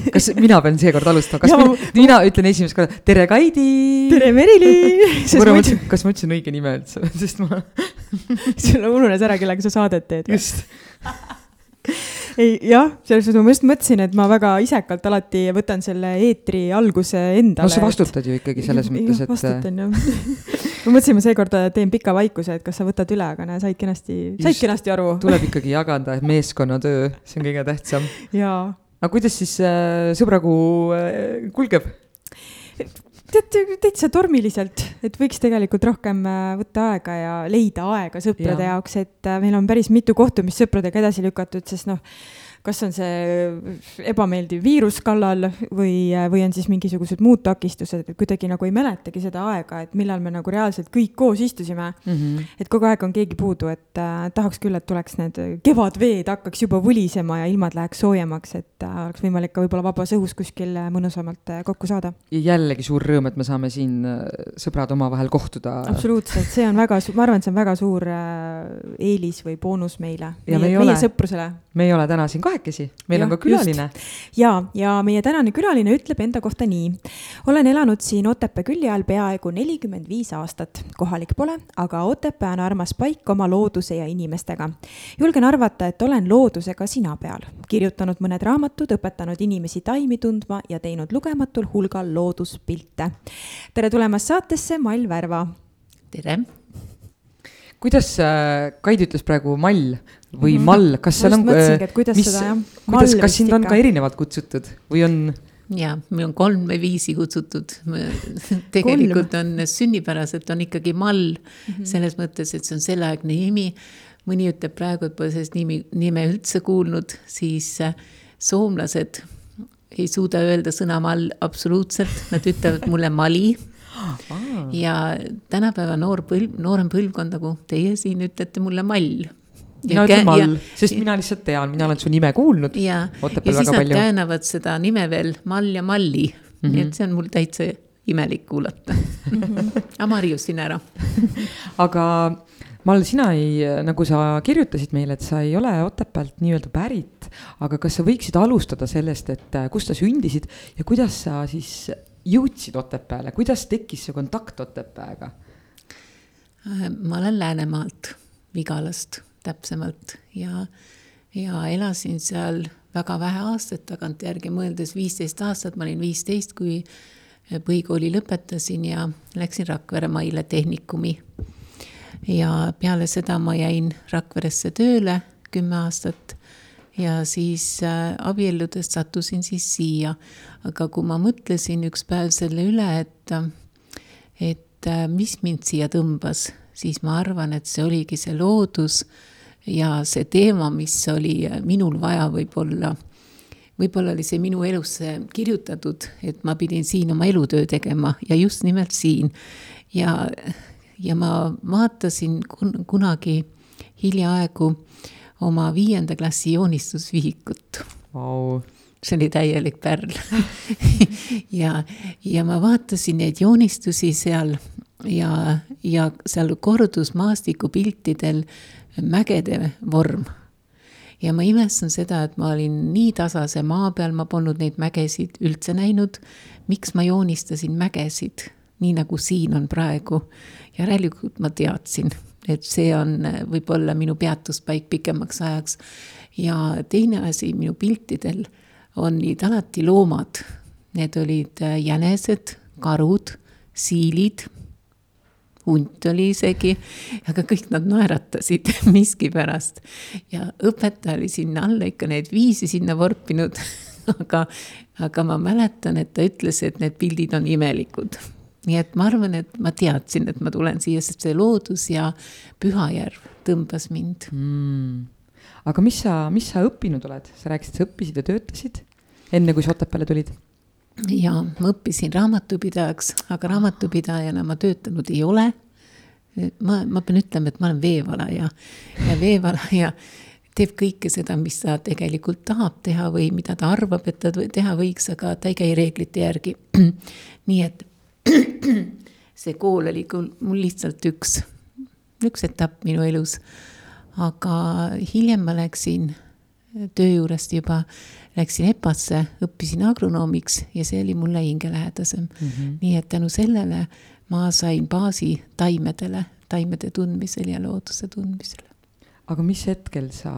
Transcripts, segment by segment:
kas mina pean seekord alustama, kas ja, mina, mina ütlen esimest korda tere, Kaidi. tere, Merili. korra mõtlesin, kas ma ütlesin õige nime üldse, sest ma sul ununes ära, kellega sa saadet teed. just ei jah, selles suhtes ma just mõtlesin, et ma väga isekalt alati võtan selle eetri alguse endale. no sa vastutad et... ju ikkagi selles mõttes, et. vastutan jah ma mõtlesin, ma seekord teen pika vaikuse, et kas sa võtad üle, aga näe, said kenasti, said kenasti aru. tuleb ikkagi jagada meeskonnatöö, see on kõige tähtsam. jaa aga kuidas siis äh, sõbrakuu äh, kulgeb? tead, täitsa tormiliselt, et võiks tegelikult rohkem äh, võtta aega ja leida aega sõprade ja. jaoks, et äh, meil on päris mitu kohtumist sõpradega edasi lükatud, sest noh kas on see ebameeldiv viirus kallal või, või on siis mingisugused muud takistused, et kuidagi nagu ei mäletagi seda aega, et millal me nagu reaalselt kõik koos istusime mm. -hmm. et kogu aeg on keegi puudu, et äh, tahaks küll, et tuleks need kevadveed hakkaks juba vulisema ja ilmad läheks soojemaks, et äh, oleks võimalik ka võib-olla vabas õhus kuskil äh, mõnusamalt äh, kokku saada. ja jällegi suur rõõm, et me saame siin äh, sõbrad omavahel kohtuda. absoluutselt, see on väga, ma arvan, et see on väga suur äh, eelis või boonus meile, meie, meie sõprusele. me ei ole täna siin kahekesi, meil ja, on ka külaline. ja, ja meie tänane külaline ütleb enda kohta nii. olen elanud siin Otepää külje all peaaegu nelikümmend viis aastat. kohalik pole, aga Otepää on armas paik oma looduse ja inimestega. julgen arvata, et olen loodusega sina peal. kirjutanud mõned raamatud, õpetanud inimesi taimi tundma ja teinud lugematul hulgal looduspilte. tere tulemast saatesse, Mall Värva. tere kuidas äh, Kaidi ütles praegu mall või mm -hmm. mall, kas seal on, äh, mis, kuidas, kas sind on ka erinevalt kutsutud või on? ja, meil on kolm või viisi kutsutud. tegelikult kolm. on sünnipäraselt on ikkagi mall mm -hmm. selles mõttes, et see on selleaegne nimi. mõni ütleb praegu, et pole sellist nimi, nime üldse kuulnud, siis äh, soomlased ei suuda öelda sõna mall absoluutselt, nad ütlevad mulle mali ja tänapäeva noor põlv, noorem põlvkond, nagu teie siin ütlete mulle mall. Mina ütlen mall, sest mina lihtsalt tean, mina olen su nime kuulnud. ja, ja siis nad käänavad seda nime veel mall ja malli. Mm, -hmm. nii et see on mul täitsa imelik kuulata. Aga ma harjusin ära. Aga Mall, sina ei, nagu sa kirjutasid meile, et sa ei ole Otepäält nii-öelda pärit, aga kas sa võiksid alustada sellest, et kus sa sündisid ja kuidas sa siis jõudsid Otepääle, kuidas tekkis see kontakt Otepääga? ma olen Läänemaalt, Vigalast täpsemalt ja, ja elasin seal väga vähe aastaid tagantjärgi mõeldes, viisteist aastat, ma olin viisteist, kui põhikooli lõpetasin ja läksin Rakvere Maile Tehnikumi. ja peale seda ma jäin Rakveresse tööle kümme aastat ja siis äh, abielludes sattusin siis siia. aga kui ma mõtlesin üks päev selle üle, et, et äh, mis mind siia tõmbas, siis ma arvan, et see oligi see loodus ja see teema, mis oli äh, minul vaja võib-olla võib-olla oli see minu elusse kirjutatud, et ma pidin siin oma elutöö tegema ja just nimelt siin. ja, ja ma vaatasin kun kunagi hiljaaegu oma viienda klassi joonistusvihikut wow.. see oli täielik pärl. Ja, ja ma vaatasin neid joonistusi seal ja, ja seal kordus maastikupiltidel mägede vorm. ja ma imestan seda, et ma olin nii tasase maa peal, ma polnud neid mägesid üldse näinud. miks ma joonistasin mägesid, nii nagu siin on praegu? järelikult ma teadsin et see on võib-olla minu peatuspaik pikemaks ajaks. ja teine asi minu piltidel olid alati loomad. Need olid äh, jänesed, karud, siilid, hunt oli isegi, aga kõik nad naeratasid miskipärast. ja õpetaja oli sinna alla ikka neid viisi sinna vorpinud aga, aga ma mäletan, et ta ütles, et need pildid on imelikud nii et ma arvan, et ma teadsin, et ma tulen siia, sest see loodus ja Pühajärv tõmbas mind mm.. aga mis sa, mis sa õppinud oled, sa rääkisid, sa õppisid ja töötasid enne, kui sa Otepääle tulid? Ja ma õppisin raamatupidajaks, aga raamatupidajana ma töötanud ei ole. ma, ma pean ütlema, et ma olen veevalaja ja veevalaja teeb kõike seda, mis ta tegelikult tahab teha või mida ta arvab, et ta teha võiks, aga ta ei käi reeglite järgi. nii et see kool oli mul lihtsalt üks, üks etapp minu elus. aga hiljem ma läksin töö juurest juba, läksin EPA-sse, õppisin agronoomiks ja see oli mulle hingelähedasem mm. -hmm. nii et tänu sellele ma sain baasi taimedele, taimede tundmisel ja looduse tundmisel aga mis hetkel sa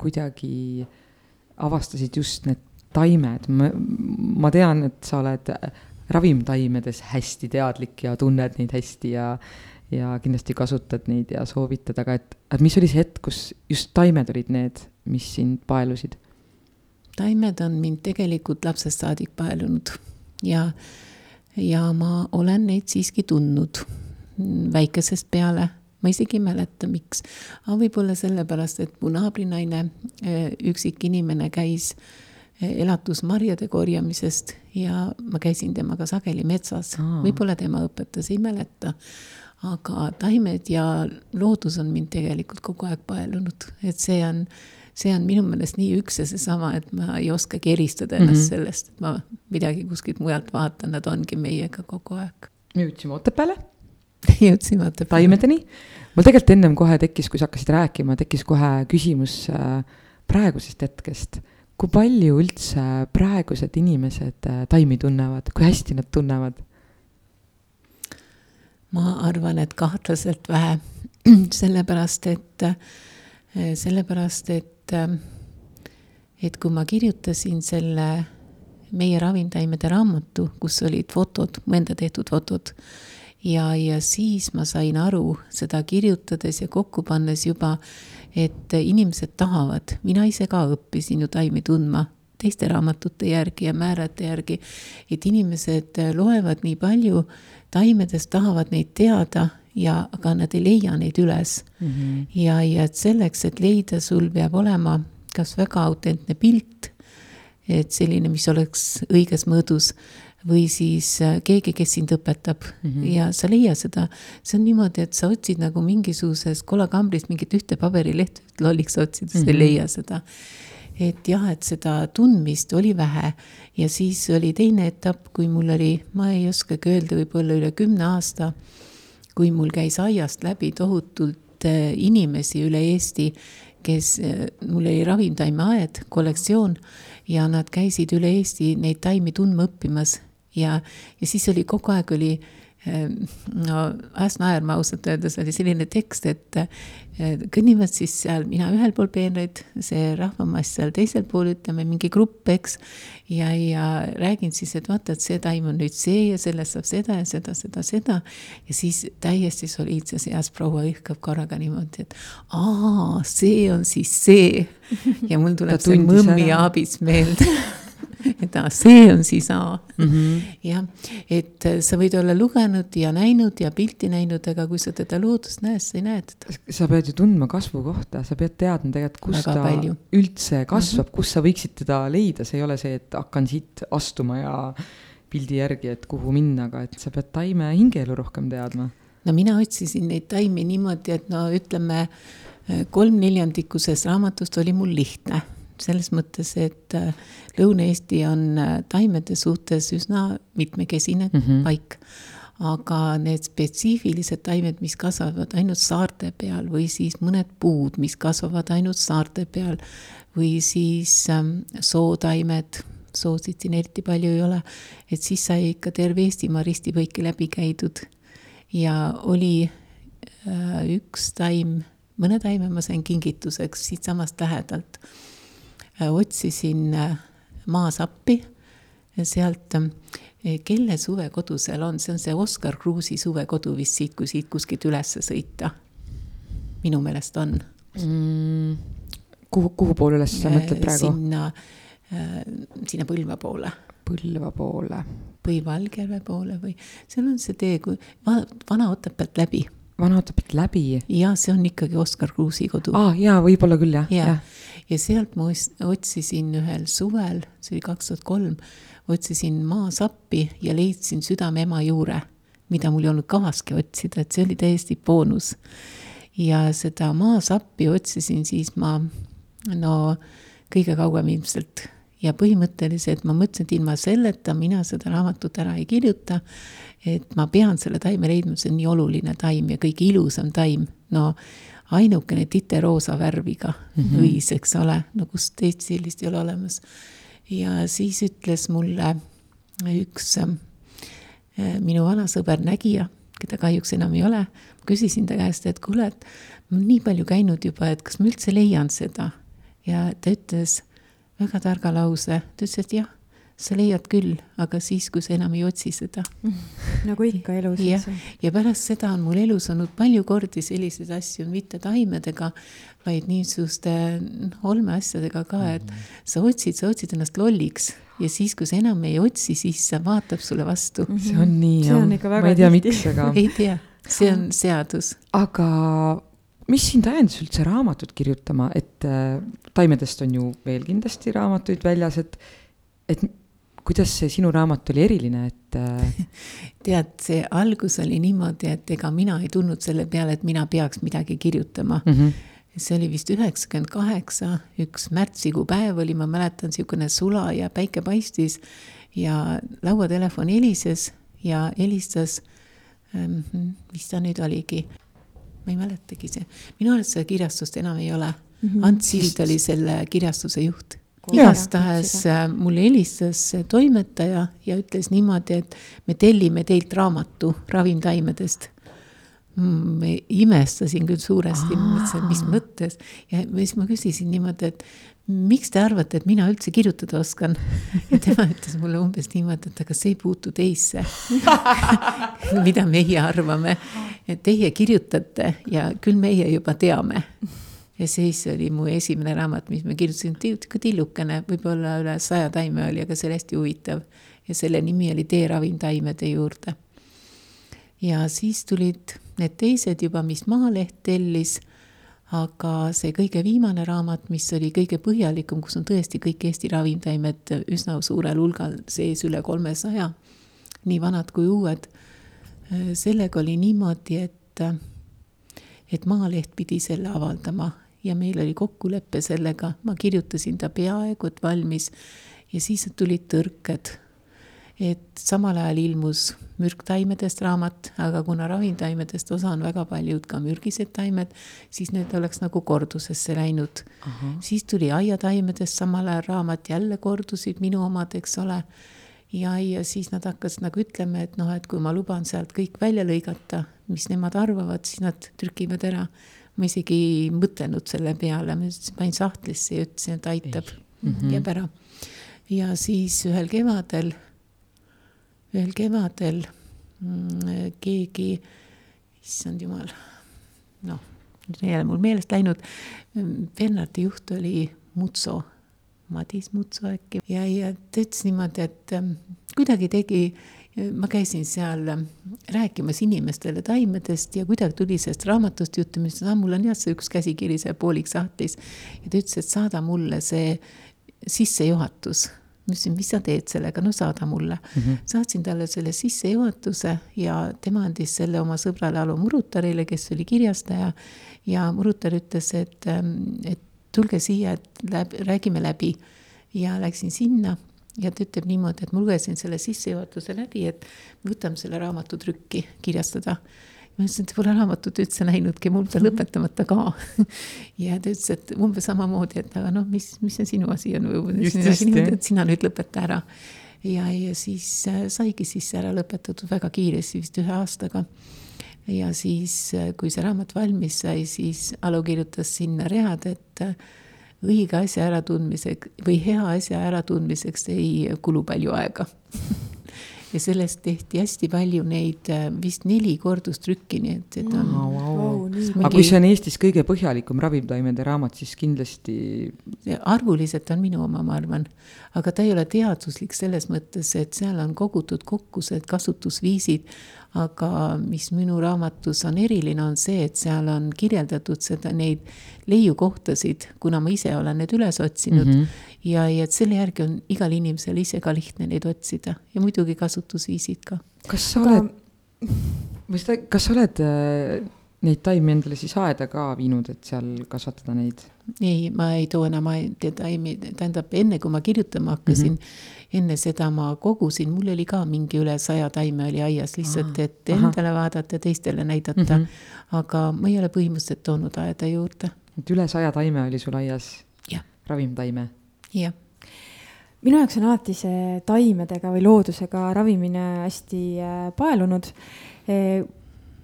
kuidagi avastasid just need taimed, ma, tean, et sa oled ravimtaimedes hästi teadlik ja tunned neid hästi ja, ja kindlasti kasutad neid ja soovitad, aga et, et mis oli see hetk, kus just taimed olid need, mis sind paelusid? Taimed on mind tegelikult lapsest saadik paelunud ja, ja ma olen neid siiski tundnud väikesest peale ma isegi ei mäleta, miks. aga võib-olla sellepärast, et mu naabrinaine, eh, üksik inimene käis eh, elatusmarjade korjamisest ja ma käisin temaga sageli metsas. võib-olla tema õpetas, ei mäleta. aga taimed ja loodus on mind tegelikult kogu aeg paelunud, et see on, see on minu meelest nii üks ja seesama, et ma ei oskagi eristada ennast mm -hmm. sellest, et ma midagi kuskilt mujalt vaatan, nad ongi meiega kogu aeg. me jõudsime Otepääle jõudsime Otepääle. taimedeni. mul tegelikult ennem kohe tekkis, kui sa hakkasid rääkima, tekkis kohe küsimus äh, praegusest hetkest. kui palju üldse praegused inimesed äh, taimi tunnevad, kui hästi nad tunnevad? ma arvan, et kahtlaselt vähe, sellepärast et, äh, sellepärast et, et kui ma kirjutasin selle meie ravimtaimede raamatu, kus olid fotod, mu enda tehtud fotod ja, ja siis ma sain aru seda kirjutades ja kokku pannes juba, et inimesed tahavad, mina ise ka õppisin ju taimi tundma teiste raamatute järgi ja määrade järgi, et inimesed loevad nii palju taimedest, tahavad neid teada ja, aga nad ei leia neid üles mm. -hmm. ja, ja et selleks, et leida, sul peab olema kas väga autentne pilt, et selline, mis oleks õiges mõõdus või siis äh, keegi, kes sind õpetab mm -hmm. ja sa leia seda. see on niimoodi, et sa otsid nagu mingisuguses kolakambrist mingit ühte paberilehte, lolliks otsides mm, -hmm. ei leia seda. et jah, et seda tundmist oli vähe ja siis oli teine etapp, kui mul oli, ma ei oskagi öelda, võib-olla üle kümne aasta, kui mul käis aiast läbi tohutult äh, inimesi üle Eesti, kes, äh, mul oli ravimtaimeaed, kollektsioon ja nad käisid üle Eesti neid taimi tundma õppimas. Ja, ja siis oli kogu aeg oli no ajas naerma ausalt öeldes oli selline tekst, et kõnnivad siis seal mina ühel pool peenraid, see rahvamass seal teisel pool, ütleme mingi grupp, eks. ja, ja räägin siis, et vaata, et see taim on nüüd see ja sellest saab seda ja seda, seda, seda. ja siis täiesti soliidses eas proua hõikab korraga niimoodi, et aa, see on siis see. ja mul tuleb see mõmmi abis meelde et see on siis A mm -hmm.. jah, et äh, sa võid olla lugenud ja näinud ja pilti näinud, aga kui sa teda loodust näed, sa ei näe teda. sa pead ju tundma kasvukohta, sa pead teadma tegelikult, kus Väga ta palju. üldse kasvab mm, -hmm. kus sa võiksid teda leida, see ei ole see, et hakkan siit astuma ja pildi järgi, et kuhu minna, aga et sa pead taime hingeelu rohkem teadma. no mina otsisin neid taimi niimoodi, et no ütleme, äh, kolm neljandikuses raamatust oli mul lihtne selles mõttes, et äh, Lõuna-Eesti on äh, taimede suhtes üsna mitmekesine mm -hmm. paik. aga need spetsiifilised taimed, mis kasvavad ainult saarte peal või siis mõned puud, mis kasvavad ainult saarte peal või siis ähm, sootaimed, soosid siin eriti palju ei ole, et siis sai ikka terve Eestimaa ristipõiki läbi käidud. ja oli äh, üks taim, mõne taime ma sain kingituseks siitsamast lähedalt Äh, otsisin äh, maasappi sealt, äh, kelle suvekodu seal on, see on see Oskar Kruusi suvekodu vist siit, kui siit kuskilt ülesse sõita. minu meelest on mm,. kuhu, kuhu poole üles sa mõtled praegu? sinna, sinna Põlva poole. Põlva poole. või Valgejärve poole või, seal on see tee, kui va, Vana Otepäält läbi Vana Otepäält läbi? jah, see on ikkagi Oskar Kruusi kodu. aa ah,, jaa, võib-olla küll, jah ja. ja.. Ja sealt ma otsisin ühel suvel, see oli kaks tuhat kolm, otsisin maasappi ja leidsin südame ema juure, mida mul ei olnud kavaski otsida, et see oli täiesti boonus. ja seda maasappi otsisin siis ma, no kõige kauem ilmselt ja põhimõtteliselt ma mõtlesin, et ilma selleta mina seda raamatut ära ei kirjuta et ma pean selle taime leidma, see on nii oluline taim ja kõige ilusam taim, no ainukene titeroosa värviga mm -hmm. õis, eks ole, kust teist sellist ei ole olemas. ja siis ütles mulle üks äh, minu vana sõber Nägija, keda kahjuks enam ei ole, küsisin ta käest, et kuule, et ma olen nii palju käinud juba, et kas ma üldse leian seda. ja ta ütles väga targa lause, ta ütles, et jah sa leiad küll, aga siis, kui sa enam ei otsi seda nagu ikka elus. jah, ja pärast seda on mul elus olnud palju kordi selliseid asju, mitte taimedega, vaid niisuguste noh, olmeasjadega ka, et sa otsid, sa otsid ennast lolliks ja siis, kui sa enam ei otsi, siis see vaatab sulle vastu. see on nii, jah, ma ei tea, miks, aga. ei tea, see on seadus. aga mis sind ajendas üldse raamatut kirjutama, et äh, taimedest on ju veel kindlasti raamatuid väljas, et, et kuidas see sinu raamat oli eriline, et äh, tead, see algus oli niimoodi, et ega mina ei tulnud selle peale, et mina peaks midagi kirjutama mm. -hmm. see oli vist üheksakümmend kaheksa, üks märtsikuu päev oli, ma mäletan, niisugune sula ja päike paistis ja lauatelefon helises ja helistas ähm,, mis ta nüüd oligi, ma ei mäletagi see, minu arust seda kirjastust enam ei ole mm. -hmm. Ants Sild oli selle kirjastuse juht igastahes äh, mulle helistas toimetaja ja ütles niimoodi, et me tellime teilt raamatu ravimtaimedest. Mm,. imestasin küll suuresti, mõtlesin, mis mõttes. Ja siis ma küsisin niimoodi, et miks te arvate, et mina üldse kirjutada oskan? ja tema ütles mulle umbes niimoodi, et aga see ei puutu teisse mida meie arvame, et teie kirjutate ja küll meie juba teame ja siis oli mu esimene raamat, mis ma kirjutasin, tillukene, võib-olla üle saja taime oli, aga see oli hästi huvitav. ja selle nimi oli Tee ravimtaimede juurde. ja siis tulid need teised juba, mis Maaleht tellis, aga see kõige viimane raamat, mis oli kõige põhjalikum, kus on tõesti kõik Eesti ravimtaimed üsna suurel hulgal sees, üle kolmesaja, nii vanad kui uued, sellega oli niimoodi, et et Maaleht pidi selle avaldama ja meil oli kokkulepe sellega, ma kirjutasin ta peaaegu et valmis ja siis tulid tõrked. et samal ajal ilmus mürktaimedest raamat, aga kuna ravimtaimedest osa on väga paljud ka mürgised taimed, siis need oleks nagu kordusesse läinud. siis tuli aiataimedest samal ajal raamat, jälle kordusid minu omad, eks ole ja, ja siis nad hakkasid nagu ütlema, et noh, et kui ma luban sealt kõik välja lõigata, mis nemad arvavad, siis nad trükivad ära ma isegi ei mõtelnud selle peale, ma panin sahtlisse ja ütlesin, et aitab mm, -hmm. jääb ära. ja siis ühel kevadel, ühel kevadel mm, keegi, issand jumal, noh, nüüd on jälle mul meelest läinud, Bernardi juht oli Mutso, Madis Mutso äkki ja, ja ta ütles niimoodi, et ähm, kuidagi tegi ma käisin seal ähm, rääkimas inimestele taimedest ja kuidagi tuli sellest raamatust juttu, ma ütlesin, aa, mul on jah, see üks käsikiri seal poolik sahtlis. ja ta ütles, et saada mulle see sissejuhatus. ma ütlesin, mis sa teed sellega, no saada mulle mm. -hmm. saatsin talle selle sissejuhatuse ja tema andis selle oma sõbrale Alo Murutarile, kes oli kirjastaja. ja Murutar ütles, et, ähm, et tulge siia, et läbi, räägime läbi. ja läksin sinna ja ta ütleb niimoodi, et ma lugesin selle sissejuhatuse läbi, et võtame selle raamatu trükki kirjastada. ma ütlesin, et pole raamatut üldse näinudki, mul ta lõpetamata ka ja ta ütles, et umbes samamoodi, et aga noh, mis, mis see sinu asi on või sina nüüd lõpeta ära. ja, ja siis äh, saigi siis ära lõpetatud väga kiiresti, vist ühe aastaga ja siis, äh, kui see raamat valmis sai, siis Alo kirjutas sinna read, et äh, õige asja äratundmiseks või hea asja äratundmiseks ei kulu palju aega ja sellest tehti hästi palju neid, äh, vist neli kordustrükki, nii et, et on Wow, wow. Vau, nii. aga kui see on Eestis kõige põhjalikum ravimtaimede raamat, siis kindlasti arvuliselt on minu oma, ma arvan, aga ta ei ole teaduslik selles mõttes, et seal on kogutud kokku need kasutusviisid, aga mis minu raamatus on eriline, on see, et seal on kirjeldatud seda, neid leiukohtasid, kuna ma ise olen need üles otsinud mm. -hmm. ja, ja et selle järgi on igal inimesel ise ka lihtne neid otsida ja muidugi kasutusviisid ka. kas sa Aga- oled, või seda, kas sa oled äh, neid taimi endale siis aeda ka viinud, et seal kasvatada neid? Ei, ma ei too enam taimi, tähendab enne kui ma kirjutama hakkasin mm, -hmm. enne seda ma kogusin, mul oli ka mingi üle saja taime oli aias lihtsalt, et endale vaadata, teistele näidata mm. -hmm. aga ma ei ole põhimõtteliselt toonud aeda juurde, et üle saja taime oli sul aias? Ravimtaime? jah. minu jaoks on alati see taimedega või loodusega ravimine hästi äh, paelunud.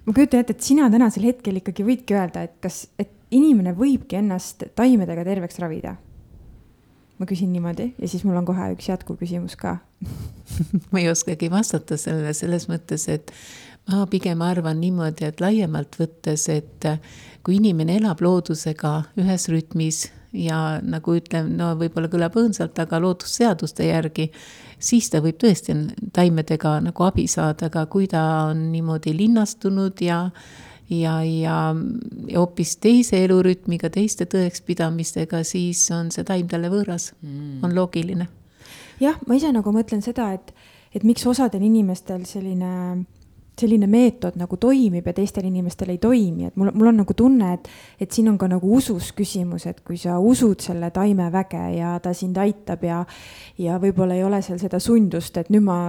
ma kujutan ette, et sina tänasel hetkel ikkagi võidki öelda, et kas, et inimene võibki ennast taimedega terveks ravida? ma küsin niimoodi ja siis mul on kohe üks jätkuküsimus ka. ma ei oskagi vastata sellele selles mõttes, et ma pigem arvan niimoodi, et laiemalt võttes, et kui inimene elab loodusega ühes rütmis ja nagu ütlen, no võib-olla kõlab õõnsalt, aga loodusseaduste järgi, siis ta võib tõesti taimedega nagu abi saada, aga kui ta on niimoodi linnastunud ja ja, ja, ja hoopis teise elurütmiga, teiste tõekspidamistega, siis on see taim talle võõras mm., on loogiline. jah, ma ise nagu mõtlen seda, et, et miks osadel inimestel selline selline meetod nagu toimib ja teistel inimestel ei toimi, et mul, mul on nagu tunne, et, et siin on ka nagu usus küsimus, et kui sa usud selle taime väge ja ta sind aitab ja, ja võib-olla ei ole seal seda sundust, et nüüd ma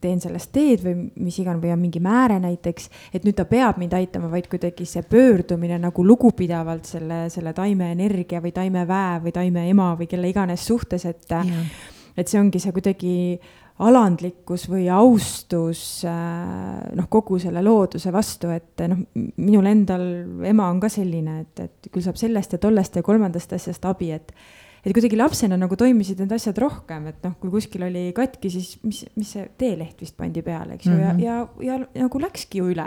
teen sellest teed või mis iganes või on mingi määre näiteks, et nüüd ta peab mind aitama, vaid kuidagi see pöördumine nagu lugupidavalt selle, selle taime energia või taime väe või taime ema või kelle iganes suhtes, et, et see ongi see kuidagi alandlikkus või austus äh, noh, kogu selle looduse vastu, et noh, minul endal ema on ka selline, et, et küll saab sellest ja tollest ja kolmandast asjast abi, et et kuidagi lapsena nagu toimisid need asjad rohkem, et noh, kui kuskil oli katki, siis mis, mis see teeleht vist pandi peale, eks ju mm, -hmm. ja, ja, ja nagu läkski ju üle.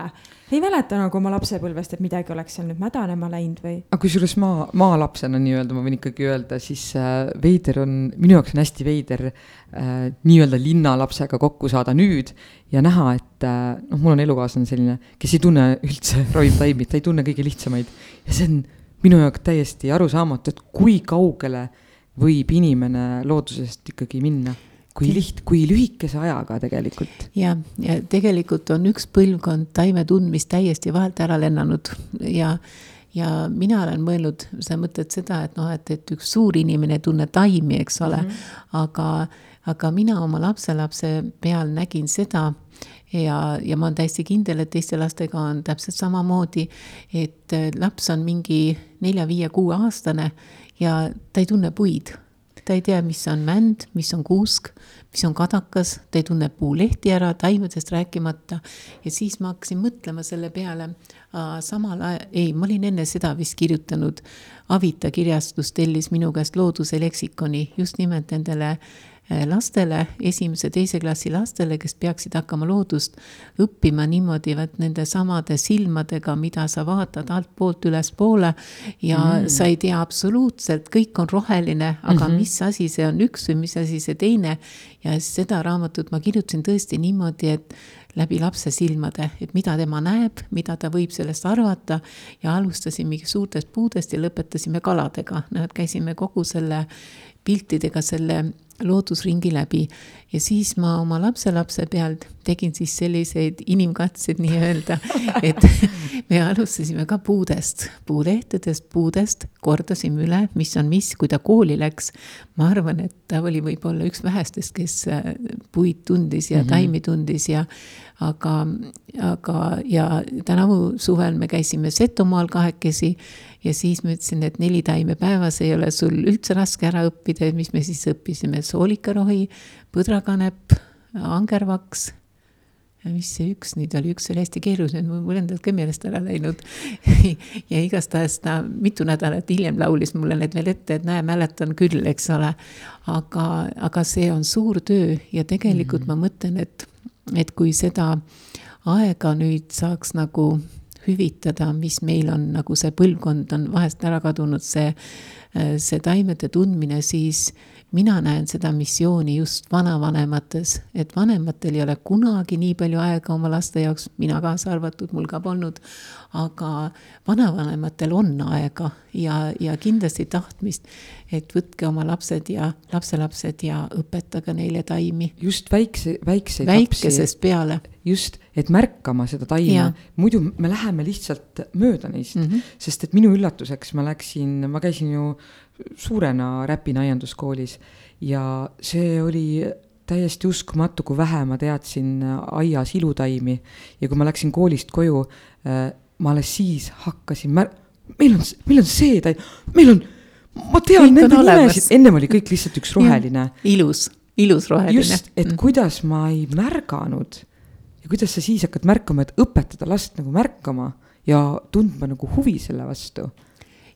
ei mäleta nagu oma lapsepõlvest, et midagi oleks seal nüüd mädanema läinud või? aga kusjuures maa, maalapsena nii-öelda ma võin ikkagi öelda, siis äh, veider on, minu jaoks on hästi veider äh, nii-öelda linnalapsega kokku saada nüüd ja näha, et äh, noh, mul on elukaaslane selline, kes ei tunne üldse ravimtaimi, ta ei tunne kõige lihtsamaid ja see on minu jaoks täiesti arusaamatu, et kui kaugele võib inimene loodusest ikkagi minna kui liht-, kui lühikese ajaga tegelikult. ja, ja tegelikult on üks põlvkond taime tundmist täiesti vahelt ära lennanud ja, ja mina olen mõelnud, sa mõtled seda, et noh, et, et üks suur inimene ei tunne taimi, eks ole mm, -hmm. aga, aga mina oma lapselapse peal nägin seda, ja, ja ma olen täiesti kindel, et teiste lastega on täpselt samamoodi, et laps on mingi nelja-viie-kuueaastane ja ta ei tunne puid. ta ei tea, mis on mänd, mis on kuusk, mis on kadakas, ta ei tunne puulehti ära, taimedest rääkimata. ja siis ma hakkasin mõtlema selle peale, samal ajal, ei, ma olin enne seda vist kirjutanud, Avita kirjastus tellis minu käest looduse leksikoni just nimelt nendele lastele, esimese-teise klassi lastele, kes peaksid hakkama loodust õppima niimoodi, vaat nende samade silmadega, mida sa vaatad altpoolt ülespoole. ja mm. sa ei tea absoluutselt, kõik on roheline, aga mm -hmm. mis asi see on üks või mis asi see teine. ja seda raamatut ma kirjutasin tõesti niimoodi, et läbi lapse silmade, et mida tema näeb, mida ta võib sellest arvata. ja alustasime suurtest puudest ja lõpetasime kaladega, noh, et käisime kogu selle piltidega selle loodusringi läbi ja siis ma oma lapselapse pealt tegin siis selliseid inimkatseid nii-öelda, et me alustasime ka puudest, puulehtedest, puudest, kordasime üle, mis on mis, kui ta kooli läks. ma arvan, et ta oli võib-olla üks vähestest, kes äh, puid tundis ja mm -hmm. taimi tundis ja aga, aga ja tänavu suvel me käisime Setomaal kahekesi ja siis ma ütlesin, et neli taime päevas ei ole sul üldse raske ära õppida, mis me siis õppisime, soolikarohi, põdrakanep, angervaks. mis see üks nüüd oli, üks oli hästi keeruline, mul endal ka meelest ära läinud ja igastahes ta mitu nädalat hiljem laulis mulle need veel ette, et näe, mäletan küll, eks ole. aga, aga see on suur töö ja tegelikult mm -hmm. ma mõtlen, et et kui seda aega nüüd saaks nagu hüvitada, mis meil on, nagu see põlvkond on vahest ära kadunud, see, see taimede tundmine, siis mina näen seda missiooni just vanavanemates, et vanematel ei ole kunagi nii palju aega oma laste jaoks, mina kaasa arvatud, mul ka polnud, aga vanavanematel on aega ja, ja kindlasti tahtmist, et võtke oma lapsed ja lapselapsed ja õpetage neile taimi. just väikse, väikseid väikesest lapsi, peale. just, et märkama seda taima, muidu me läheme lihtsalt mööda neist mm, -hmm. sest et minu üllatuseks ma läksin, ma käisin ju suurena Räpina aianduskoolis ja see oli täiesti uskumatu, kui vähe ma teadsin aias ilutaimi ja kui ma läksin koolist koju, äh, ma alles siis hakkasin mär-, meil on, meil on see taim, meil on, ma tean kõik nende nimesid, ennem oli kõik lihtsalt üks roheline. ilus, ilus roheline. just, et mm. kuidas ma ei märganud ja kuidas sa siis hakkad märkama, et õpetada last nagu märkama ja tundma nagu huvi selle vastu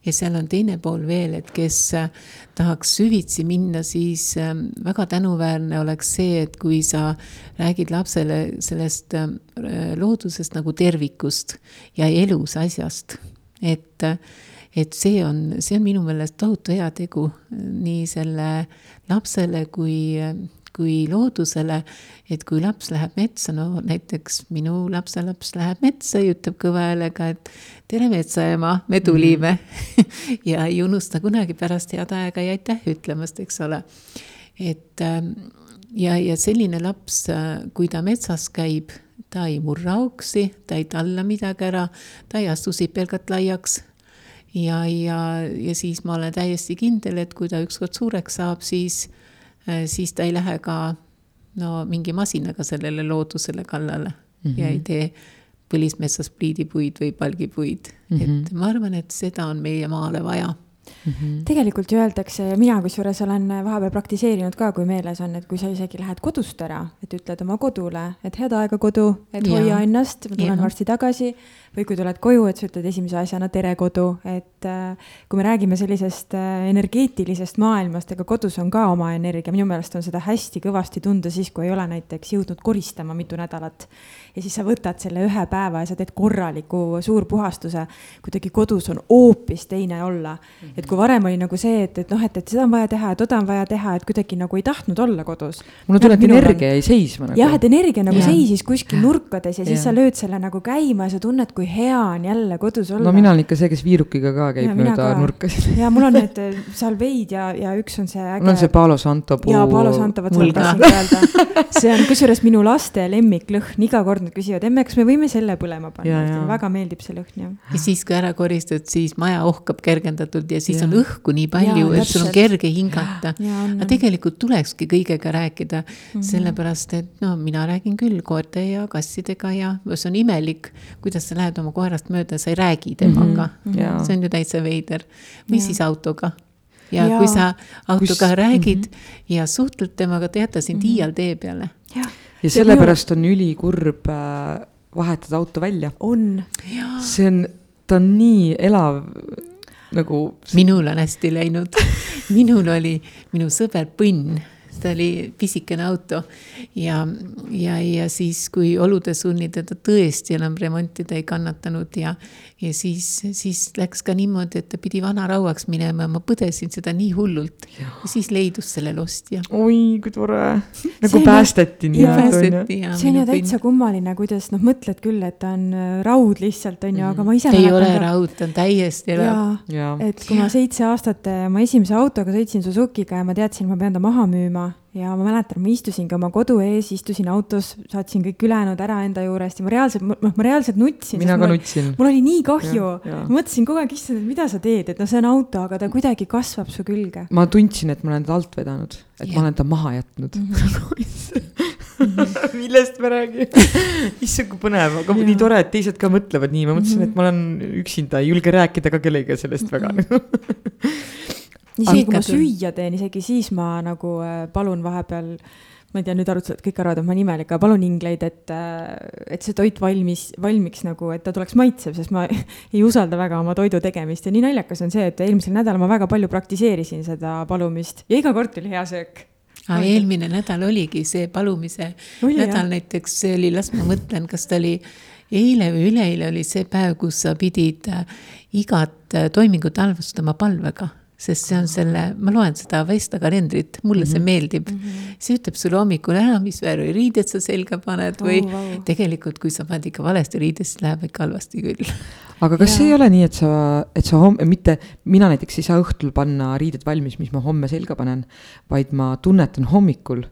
ja seal on teine pool veel, et kes äh, tahaks süvitsi minna, siis ähm, väga tänuväärne oleks see, et kui sa räägid lapsele sellest ähm, loodusest nagu tervikust ja elus asjast, et et see on, see on minu meelest tohutu heategu nii selle lapsele kui kui loodusele, et kui laps läheb metsa, no näiteks minu lapselaps läheb metsa ja ütleb kõva häälega, et tere metsaema, me tulime mm. -hmm. ja ei unusta kunagi pärast head aega ja aitäh ütlemast, eks ole. et ähm, ja, ja selline laps, kui ta metsas käib, ta ei murra auksi, ta ei talla midagi ära, ta ei astu sipelgat laiaks ja, ja, ja siis ma olen täiesti kindel, et kui ta ükskord suureks saab, siis Äh, siis ta ei lähe ka no mingi masinaga sellele loodusele kallale mm -hmm. ja ei tee põlismetsas pliidipuid või palgipuid mm. -hmm. et ma arvan, et seda on meie maale vaja Mm -hmm. tegelikult ju öeldakse ja mina kusjuures olen vahepeal praktiseerinud ka, kui meeles on, et kui sa isegi lähed kodust ära, et ütled oma kodule, et head aega kodu, et ja. hoia ennast, ma tulen varsti tagasi või kui tuled koju, et sa ütled esimese asjana tere kodu, et äh, kui me räägime sellisest äh, energeetilisest maailmast, ega kodus on ka oma energia, minu meelest on seda hästi kõvasti tunda siis, kui ei ole näiteks jõudnud koristama mitu nädalat. Ja siis sa võtad selle ühe päeva ja sa teed korraliku suurpuhastuse. kuidagi kodus on hoopis teine olla. et kui varem oli nagu see, et, et noh, et, et seda on vaja teha ja toda on vaja teha, et kuidagi nagu ei tahtnud olla kodus. mulle tuleb, et energia jäi seisma nagu. jah, et energia nagu ja. seisis kuskil nurkades ja siis ja. sa lööd selle nagu käima ja sa tunned, kui hea on jälle kodus olla. no mina olen ikka see, kes viirukiga ka käib ja, mööda nurkasid ja mul on need äh, salveid ja, ja üks on see äge. mul on see Palo Santo puu. jaa, Palo Santo, vot seda tahtsingi öelda. see on kusjuures minu laste lemmiklõhn, iga kord nad küsivad, emme, kas me võime selle põlema panna, väga meeldib see lõhn jah. ja siis, kui ära koristad, siis maja ohkab kergendatult ja siis ja. on õhku nii palju, et sul on kerge hingata. aga tegelikult tulekski kõigega rääkida mm, -hmm. sellepärast et no mina räägin küll koerte ja kassidega ja see on imelik, kuidas sa lähed oma koerast mööda, sa ei räägi temaga mm. -hmm. see on ju täitsa veider. või ja. siis autoga. ja, ja kui sa autoga Kus... räägid mm -hmm. ja suhtled temaga, ta jäta sind mm -hmm. iial tee peale. Ja sellepärast on ülikurb äh, vahetada auto välja. on. see on, ta on nii elav nagu. minul on hästi läinud minul oli minu sõber Põnn ta oli pisikene auto ja, ja, ja siis, kui olude sunnid teda tõesti enam remontida ei kannatanud ja, ja siis, siis läks ka niimoodi, et ta pidi vanarauaks minema ja ma põdesin seda nii hullult. ja siis leidus sellele ostja. oi, kui tore, nagu see päästeti nii-öelda. see on ju täitsa kummaline, kuidas noh, mõtled küll, et ta on äh, raud lihtsalt on ju, aga ma ise. ei ole ka... raud, ta on täiesti elav. et kui ma seitse aastat oma esimese autoga sõitsin Suzuki'ga ja ma teadsin, ma pean ta maha müüma ja ma mäletan, ma istusingi oma kodu ees, istusin autos, saatsin kõik ülejäänud ära enda juurest ja ma reaalselt, noh, ma reaalselt nutsin. mina ka nutsin. mul oli nii kahju, ma mõtlesin kogu aeg, issand, et mida sa teed, et noh, see on auto, aga ta kuidagi kasvab su külge. ma tundsin, et ma olen ta alt vedanud, et ja. ma olen ta maha jätnud mm. -hmm. millest me räägime issand, kui põnev, aga ja. nii tore, et teised ka mõtlevad nii, ma mõtlesin mm, -hmm. et ma olen üksinda, ei julge rääkida ka kellegagi sellest mm -hmm. väga isegi kui ma süüa teen, isegi siis ma nagu äh, palun vahepeal, ma ei tea, nüüd arutavad kõik arvavad, et ma olen imelik, aga palun ingleid, et, äh, et see toit valmis, valmiks nagu, et ta tuleks maitsev, sest ma ei usalda väga oma toidu tegemist. Ja nii naljakas on see, et eelmisel nädalal ma väga palju praktiseerisin seda palumist. Ja iga kord tuli hea söök. Aga eelmine nädal oligi see palumise oli, nädal jah? näiteks, see oli, las ma mõtlen, kas ta oli eile või üleeile oli see päev, kus sa pidid äh, igat toimingut halvustama palvega sest see on selle, ma loen seda Vesta kalendrit, mulle mm -hmm. see mhm. meeldib mm. -hmm. see ütleb sulle hommikul ära, mis värvi riided sa selga paned või oh, wow. tegelikult, kui sa paned ikka valesti riided, siis läheb ikka halvasti küll. aga kas ja. ei ole nii, et sa, et sa homme, mitte, mina näiteks ei saa õhtul panna riided valmis, mis ma homme selga panen, vaid ma tunnetan hommikul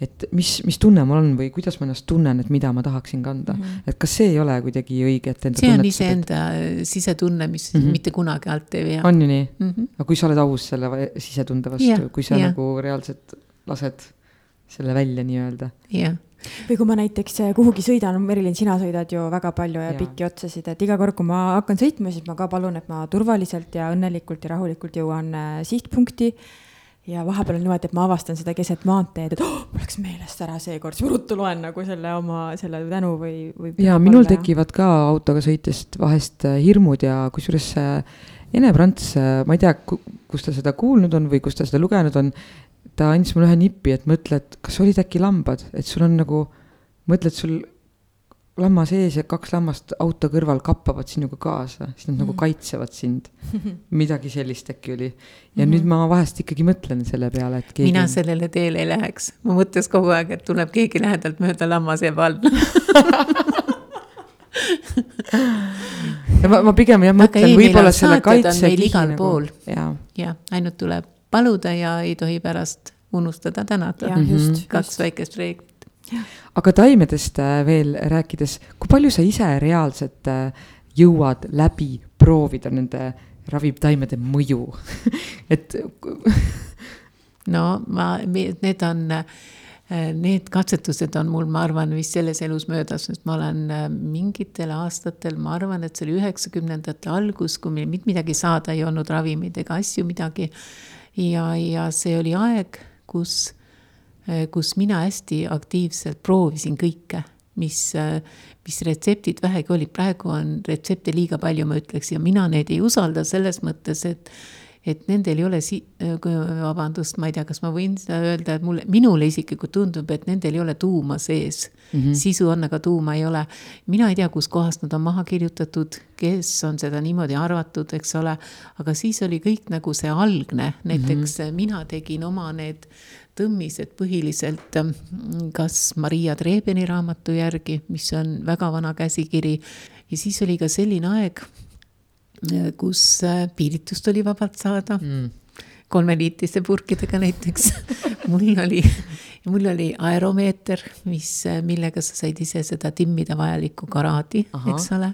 et mis, mis tunne mul on või kuidas ma ennast tunnen, et mida ma tahaksin kanda mm. -hmm. et kas see ei ole kuidagi õige, et enda see on iseenda et... sisetunne, mis mm -hmm. mitte kunagi alt ei vea. on ju nii mm? -hmm. aga kui sa oled aus selle sisetunde vastu yeah,, kui sa yeah. nagu reaalselt lased selle välja nii-öelda. jah yeah või kui ma näiteks eh, kuhugi sõidan, Merilin, sina sõidad ju väga palju ja, ja. pikki otsasid, et iga kord, kui ma hakkan sõitma, siis ma ka palun, et ma turvaliselt ja õnnelikult ja rahulikult jõuan eh, sihtpunkti ja vahepeal on niimoodi, et ma avastan seda keset maanteed, et oh, mul läks meelest ära seekord, siis ma ruttu loen nagu selle oma, selle tänu või, või. ja minul tekivad ka autoga sõites vahest äh, hirmud ja kusjuures Ene Prants, äh, ma ei tea, kus ta seda kuulnud on või kus ta seda lugenud on. ta andis mulle ühe nipi, et mõtle, et kas olid äkki lambad, et sul on nagu, mõtled sul lammas ees ja kaks lammast auto kõrval kappavad sinuga kaasa, siis nad mm. nagu mhm. kaitsevad sind. midagi sellist äkki oli. ja mm -hmm. nüüd ma vahest ikkagi mõtlen selle peale, et keegi. mina sellele teele ei läheks, mu mõttes kogu aeg, et tuleb keegi lähedalt mööda, lammas jääb all ja ma, ma pigem jah mõtlen võib-olla selle kaitse. igal nagu, pool ja, ja, ainult tuleb paluda ja ei tohi pärast unustada tänada. kaks väikest reeglit aga taimedest äh, veel rääkides, kui palju sa ise reaalselt äh, jõuad läbi proovida nende ravimtaimede mõju et no ma, need on, äh, need katsetused on mul, ma arvan, vist selles elus möödas, sest ma olen mingitel aastatel, ma arvan, et see oli üheksakümnendate algus, kui meil mitte midagi saada ei olnud, ravimeid ega asju midagi. ja, ja see oli aeg, kus kus mina hästi aktiivselt proovisin kõike, mis, äh, mis retseptid vähegi olid, praegu on retsepte liiga palju, ma ütleks, ja mina neid ei usalda selles mõttes, et et nendel ei ole si-, äh, vabandust, ma ei tea, kas ma võin seda öelda, et mulle, minule isiklikult tundub, et nendel ei ole tuuma sees mm. -hmm. sisu on, aga tuuma ei ole. mina ei tea, kuskohast nad on maha kirjutatud, kes on seda niimoodi arvatud, eks ole, aga siis oli kõik nagu see algne, näiteks mm -hmm. mina tegin oma need tõmmised põhiliselt ähm, kas Maria Trebeni raamatu järgi, mis on väga vana käsikiri, ja siis oli ka selline aeg, äh, kus äh, piiritust oli vabalt saada mm. kolmeliitiste purkidega näiteks. Mul oli, mul oli aeromeeter, mis, äh, millega sa said ise seda timmida vajalikku karaadi, eks ole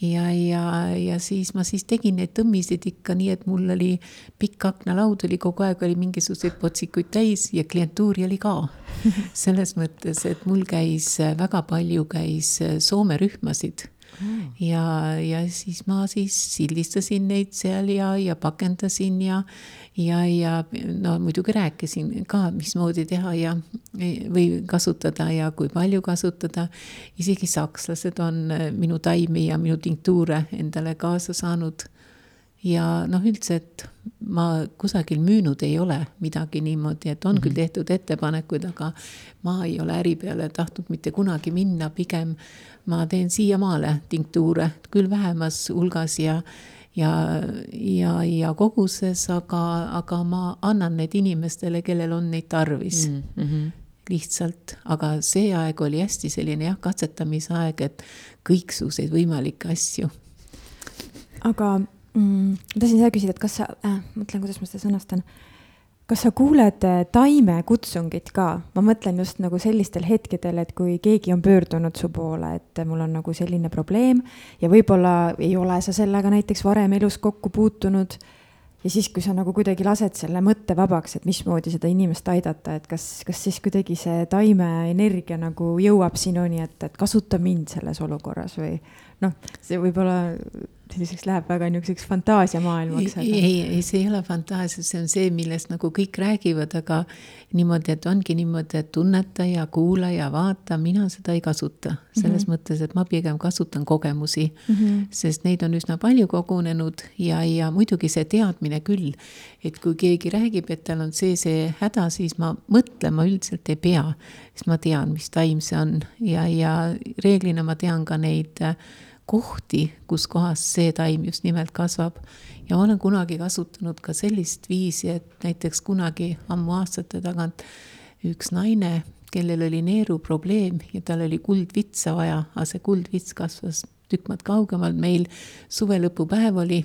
ja, ja, ja siis ma siis tegin neid tõmmisid ikka nii, et mul oli pikk aknalaud oli kogu aeg oli mingisuguseid potsikuid täis ja klientuuri oli ka. selles mõttes, et mul käis väga palju käis Soome rühmasid mm. ja, ja siis ma siis sildistasin neid seal ja, ja pakendasin ja, ja, ja no muidugi rääkisin ka, mismoodi teha ja või kasutada ja kui palju kasutada. isegi sakslased on minu taimi ja minu tinktuure endale kaasa saanud. ja noh, üldse, et ma kusagil müünud ei ole midagi niimoodi, et on mm -hmm. küll mhm. tehtud ettepanekuid, aga ma ei ole äri peale tahtnud mitte kunagi minna, pigem ma teen siiamaale tinktuure, küll vähemas hulgas ja ja, ja, ja koguses, aga, aga ma annan need inimestele, kellel on neid tarvis mm. -hmm lihtsalt, aga see aeg oli hästi selline jah, katsetamise aeg, et kõiksuguseid võimalikke asju. aga mm, ma tahtsin seda küsida, et kas sa äh,, mõtlen, kuidas ma seda sõnastan kas sa kuuled äh, taimekutsungit ka? ma mõtlen just nagu sellistel hetkedel, et kui keegi on pöördunud su poole, et mul on nagu selline probleem ja võib-olla ei ole sa sellega näiteks varem elus kokku puutunud. ja siis, kui sa nagu kuidagi lased selle mõtte vabaks, et mismoodi seda inimest aidata, et kas, kas siis kuidagi see taimeenergia nagu jõuab sinuni, et, et kasuta mind selles olukorras või noh, see võib-olla selliseks läheb väga niisuguseks fantaasiamaailmaks. ei, ei, ei, see ei ole fantaasia, see on see, millest nagu kõik räägivad, aga niimoodi, et ongi niimoodi, et tunneta ja kuula ja vaata, mina seda ei kasuta. selles mm -hmm. mõttes, et ma pigem kasutan kogemusi mm, -hmm. sest neid on üsna palju kogunenud ja, ja muidugi see teadmine küll, et kui keegi räägib, et tal on see, see häda, siis ma mõtlema üldiselt ei pea, sest ma tean, mis taim see on ja, ja reeglina ma tean ka neid äh, kohti, kus kohas see taim just nimelt kasvab. ja ma olen kunagi kasutanud ka sellist viisi, et näiteks kunagi ammu aastate tagant üks naine, kellel oli neeruprobleem ja tal oli kuldvitsa vaja, aga see kuldvits kasvas tükk maad kaugemal, meil suvelõpupäev oli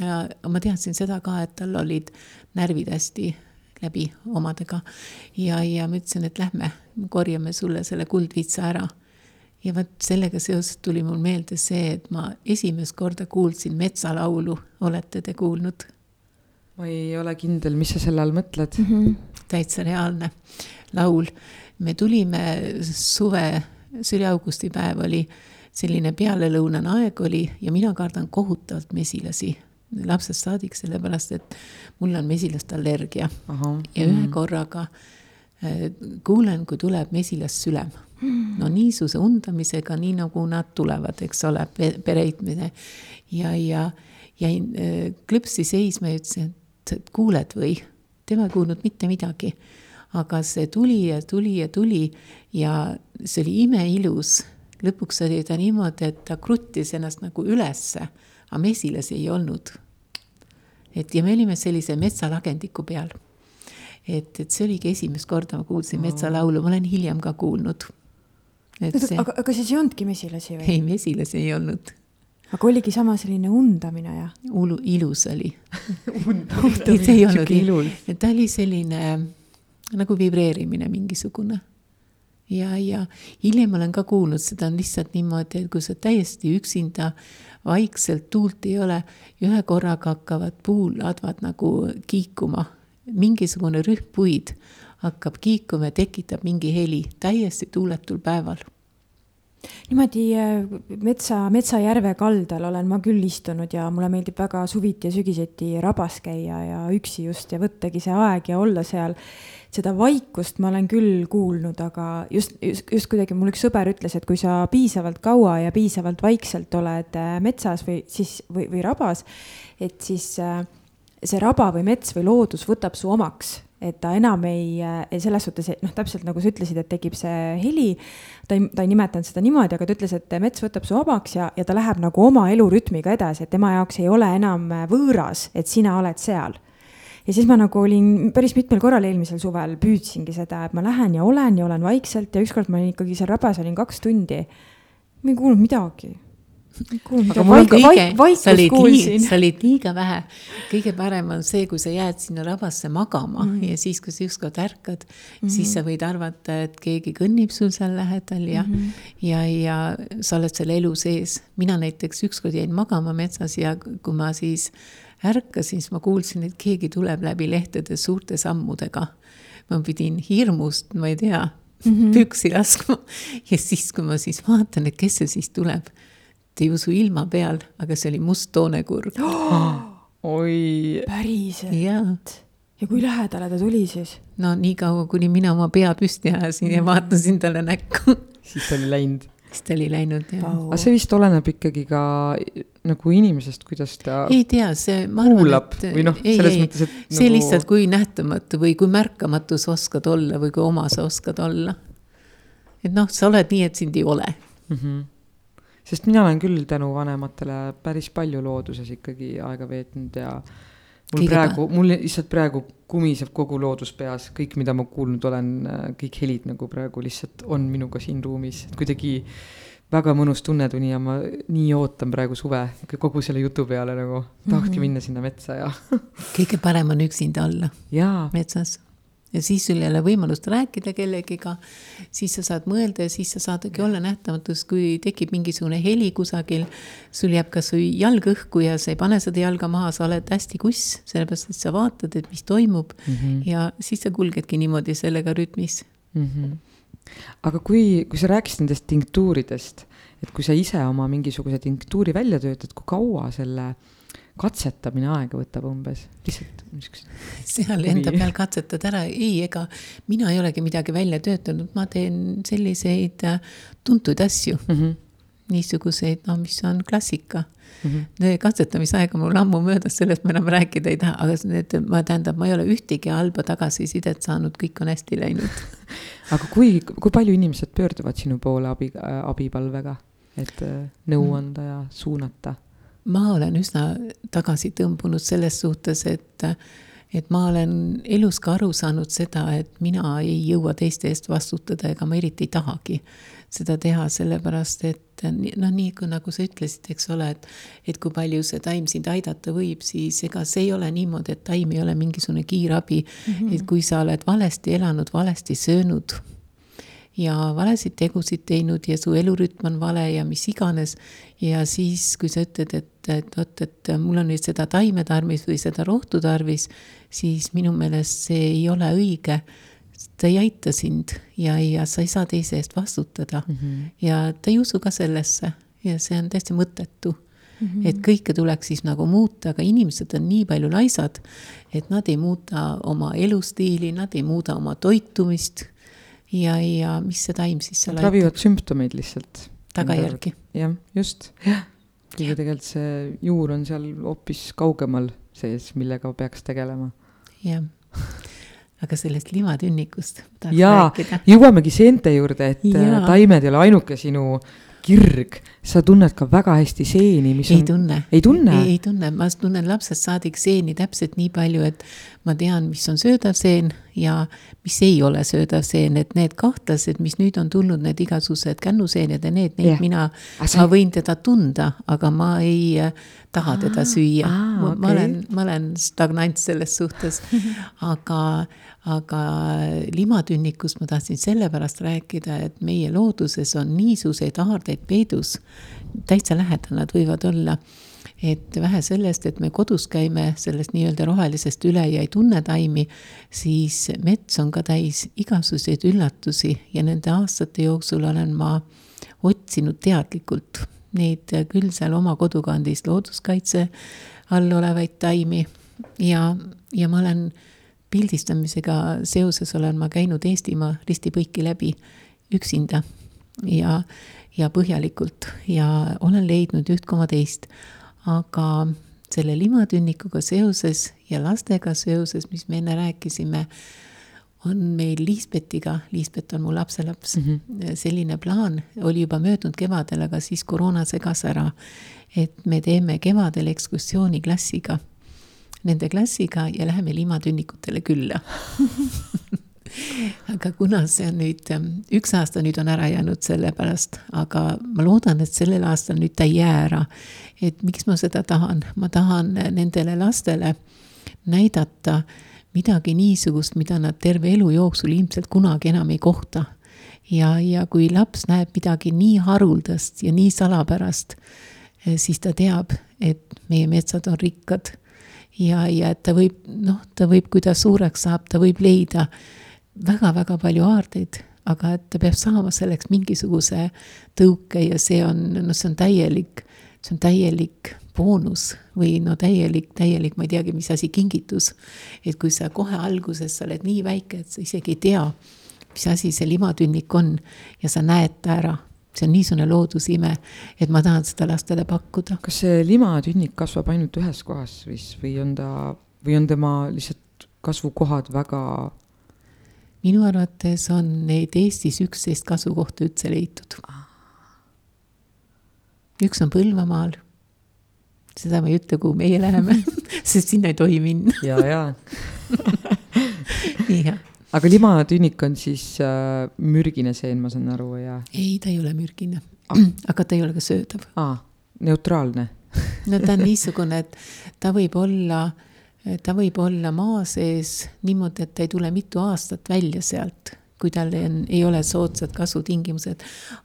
ja ma teadsin seda ka, et tal olid närvid hästi läbi omadega. ja, ja ma ütlesin, et lähme, korjame sulle selle kuldvitsa ära ja vot sellega seoses tuli mul meelde see, et ma esimest korda kuulsin metsalaulu, olete te kuulnud? ma ei ole kindel, mis sa selle all mõtled mm? -hmm. täitsa reaalne laul. me tulime suve, see oli augustipäev, oli selline pealelõunane aeg oli ja mina kardan kohutavalt mesilasi lapsest saadik, sellepärast et mul on mesilast allergia. ja ühe mhm. korraga äh, kuulen, kui tuleb mesilast sülem no niisuse undamisega, nii nagu nad tulevad, eks ole, pereitmine. ja, ja jäin äh, klõpsi seisma ja ütlesin, et kuuled või, tema ei kuulnud mitte midagi. aga see tuli ja tuli ja tuli ja see oli imeilus. lõpuks oli ta niimoodi, et ta kruttis ennast nagu ülesse, aga mesilasi ei olnud. et ja me olime sellise metsalagendiku peal et, et see oligi esimest korda, ma kuulsin metsalaulu, ma olen hiljem ka kuulnud See... aga, aga siis ei olnudki mesilasi või? ei, mesilasi ei olnud. aga oligi sama selline undamine ja? Ulu-, ilus oli undamine see ei olnudki, ta oli selline nagu vibreerimine mingisugune. ja, ja hiljem olen ka kuulnud, seda on lihtsalt niimoodi, et kui sa täiesti üksinda vaikselt tuult ei ole, ühe korraga hakkavad puuladvad nagu kiikuma, mingisugune rühm puid hakkab kiikuma ja tekitab mingi heli täiesti tuuletul päeval niimoodi äh, metsa, Metsajärve kaldal olen ma küll istunud ja mulle meeldib väga suviti ja sügiseti rabas käia ja üksi just ja võttagi see aeg ja olla seal. seda vaikust ma olen küll kuulnud, aga just, just, just kuidagi mul üks sõber ütles, et kui sa piisavalt kaua ja piisavalt vaikselt oled äh, metsas või siis, või, või rabas, et siis äh, see raba või mets või loodus võtab su omaks et ta enam ei, selles suhtes, noh, täpselt nagu sa ütlesid, et tekib see heli, ta ei, ta ei nimetanud seda niimoodi, aga ta ütles, et mets võtab su vabaks ja, ja ta läheb nagu oma elurütmiga edasi, et tema jaoks ei ole enam võõras, et sina oled seal. ja siis ma nagu olin päris mitmel korral eelmisel suvel püüdsingi seda, et ma lähen ja olen ja olen vaikselt ja ükskord ma olin ikkagi seal rabas, olin kaks tundi. ma ei kuulnud midagi aga mul on kõige, sa olid liiga, sa olid liiga vähe. kõige parem on see, kui sa jääd sinna rabasse magama mm -hmm. ja siis, kui sa ükskord ärkad mm, -hmm. siis sa võid arvata, et keegi kõnnib sul seal lähedal ja mm, -hmm. ja, ja sa oled selle elu sees. mina näiteks ükskord jäin magama metsas ja kui ma siis ärkasin, siis ma kuulsin, et keegi tuleb läbi lehtede suurte sammudega. ma pidin hirmust, ma ei tea -hmm. püksi laskma ja siis, kui ma siis vaatan, et kes see siis tuleb ei usu ilma peal, aga see oli must toonekurg oh,. oi. päriselt? ja kui lähedale ta tuli siis? no niikaua, kuni mina oma pea püsti ajasin ja vaatasin talle näkku siis ta oli läinud? siis ta oli läinud, jah. aga see vist oleneb ikkagi ka nagu inimesest, kuidas ta. ei tea, see. kuulab et, või noh, selles ei, mõttes, et. see nagu... lihtsalt, kui nähtamatu või kui märkamatu sa oskad olla või kui oma sa oskad olla. et noh, sa oled nii, et sind ei ole mm. -hmm sest mina olen küll tänu vanematele päris palju looduses ikkagi aega veetnud ja mul Kõige praegu, mul lihtsalt praegu kumiseb kogu loodus peas, kõik, mida ma kuulnud olen, kõik helid nagu praegu lihtsalt on minuga siin ruumis, kuidagi väga mõnus tunnetuni ja ma nii ootan praegu suve kogu selle jutu peale nagu, tahakski mm -hmm. minna sinna metsa ja kõige parem on üksinda olla metsas ja siis sul ei ole võimalust rääkida kellegiga, siis sa saad mõelda ja siis sa saadki olla nähtamatus, kui tekib mingisugune heli kusagil, sul jääb kas või jalg õhku ja sa ei pane seda jalga maha, sa oled hästi kuss, sellepärast et sa vaatad, et mis toimub mm -hmm. ja siis sa kulgedki niimoodi sellega rütmis mm. -hmm. aga kui, kui sa rääkisid nendest tinktuuridest, et kui sa ise oma mingisuguse tinktuuri välja töötad, kui kaua selle katsetamine aega võtab umbes, lihtsalt niisugused. seal enda peal katsetad ära, ei, ega mina ei olegi midagi välja töötanud, ma teen selliseid äh, tuntuid asju mm. -hmm. niisuguseid, no mis on klassika mm. -hmm. katsetamisaeg on mul ammu möödas, sellest ma enam rääkida ei taha, aga need, ma tähendab, ma ei ole ühtegi halba tagasisidet saanud, kõik on hästi läinud aga kui, kui palju inimesed pöörduvad sinu poole abi, abipalvega, et äh, nõu mm. anda ja suunata? Ma olen üsna tagasi tõmbunud selles suhtes, et, et ma olen elus ka aru saanud seda, et mina ei jõua teiste eest vastutada ega ma eriti ei tahagi seda teha, sellepärast et noh, nii kui nagu sa ütlesid, eks ole, et, et kui palju see taim sind aidata võib, siis ega see ei ole niimoodi, et taim ei ole mingisugune kiirabi mm. -hmm. et kui sa oled valesti elanud, valesti söönud ja valesid tegusid teinud ja su elurütm on vale ja mis iganes. ja siis, kui sa ütled, et, et vot, et mul on nüüd seda taime tarvis või seda rohtu tarvis, siis minu meelest see ei ole õige. ta ei aita sind ja, ja sa ei saa teise eest vastutada mm. -hmm. ja ta ei usu ka sellesse ja see on täiesti mõttetu Mm -hmm. et kõike tuleks siis nagu muuta, aga inimesed on nii palju laisad, et nad ei muuda oma elustiili, nad ei muuda oma toitumist ja, ja mis see taim siis seal ravivad sümptomeid lihtsalt. tagajärgi. jah, just, jah. Kuigi tegelikult see juur on seal hoopis kaugemal sees, millega peaks tegelema. jah aga sellest limatünnikust tahaks jaa, jõuamegi seente juurde, et ja. taimed ei ole ainuke sinu kirg, sa tunned ka väga hästi seeni, mis ei on. tunne. ei tunne? ei, tunne, ma tunnen lapsest saadik seeni täpselt nii palju, et ma tean, mis on söödav seen ja mis ei ole söödav seen, et need kahtlased, mis nüüd on tulnud, need igasugused kännuseened ja need, neid yeah. mina, ma võin teda tunda, aga ma ei äh, taha ah, teda süüa ah,. Okay. ma olen, ma olen stagnant selles suhtes aga, aga limatünnikust ma tahtsin sellepärast rääkida, et meie looduses on niisuguseid aardeid peidus, täitsa lähedal nad võivad olla. et vähe sellest, et me kodus käime sellest nii-öelda rohelisest üle ja ei tunne taimi, siis mets on ka täis igasuguseid üllatusi ja nende aastate jooksul olen ma otsinud teadlikult neid küll seal oma kodukandis looduskaitse all olevaid taimi ja, ja ma olen pildistamisega seoses olen ma käinud Eestimaa risti-põiki läbi üksinda ja, ja põhjalikult ja olen leidnud üht koma teist aga selle limatünnikuga seoses ja lastega seoses, mis me enne rääkisime, on meil Liisbetiga, Liisbet on mu lapselaps mm, -hmm. selline plaan, oli juba möödunud kevadel, aga siis koroona segas ära, et me teeme kevadel ekskursiooni klassiga, nende klassiga ja läheme limatünnikutele külla aga kuna see on nüüd, üks aasta nüüd on ära jäänud selle pärast, aga ma loodan, et sellel aastal nüüd ta ei jää ära. et miks ma seda tahan, ma tahan nendele lastele näidata midagi niisugust, mida nad terve elu jooksul ilmselt kunagi enam ei kohta. ja, ja kui laps näeb midagi nii haruldast ja nii salapärast, siis ta teab, et meie metsad on rikkad ja, ja et ta võib, noh, ta võib, kui ta suureks saab, ta võib leida väga-väga palju aardeid, aga et ta peab saama selleks mingisuguse tõuke ja see on, no see on täielik, see on täielik boonus või no täielik, täielik, ma ei teagi, mis asi, kingitus. et kui sa kohe alguses, sa oled nii väike, et sa isegi ei tea, mis asi see limatünnik on ja sa näed ta ära see on niisugune loodusime, et ma tahan seda lastele pakkuda. kas see limatünnik kasvab ainult ühes kohas või, või on ta, või on tema lihtsalt kasvukohad väga minu arvates on neid Eestis üksteist kasukohta üldse leitud. üks on Põlvamaal. seda ma ei ütle, kuhu meie läheme sest sinna ei tohi minna ja, ja jah aga limatünnik on siis äh, mürgine seen, ma saan aru, ja? ei, ta ei ole mürgine ah., aga ta ei ole ka söödav. aa, neutraalne no ta on niisugune, et ta võib olla äh, ta võib olla maa sees niimoodi, et ta ei tule mitu aastat välja sealt, kui tal on, ei ole soodsad kasvutingimused.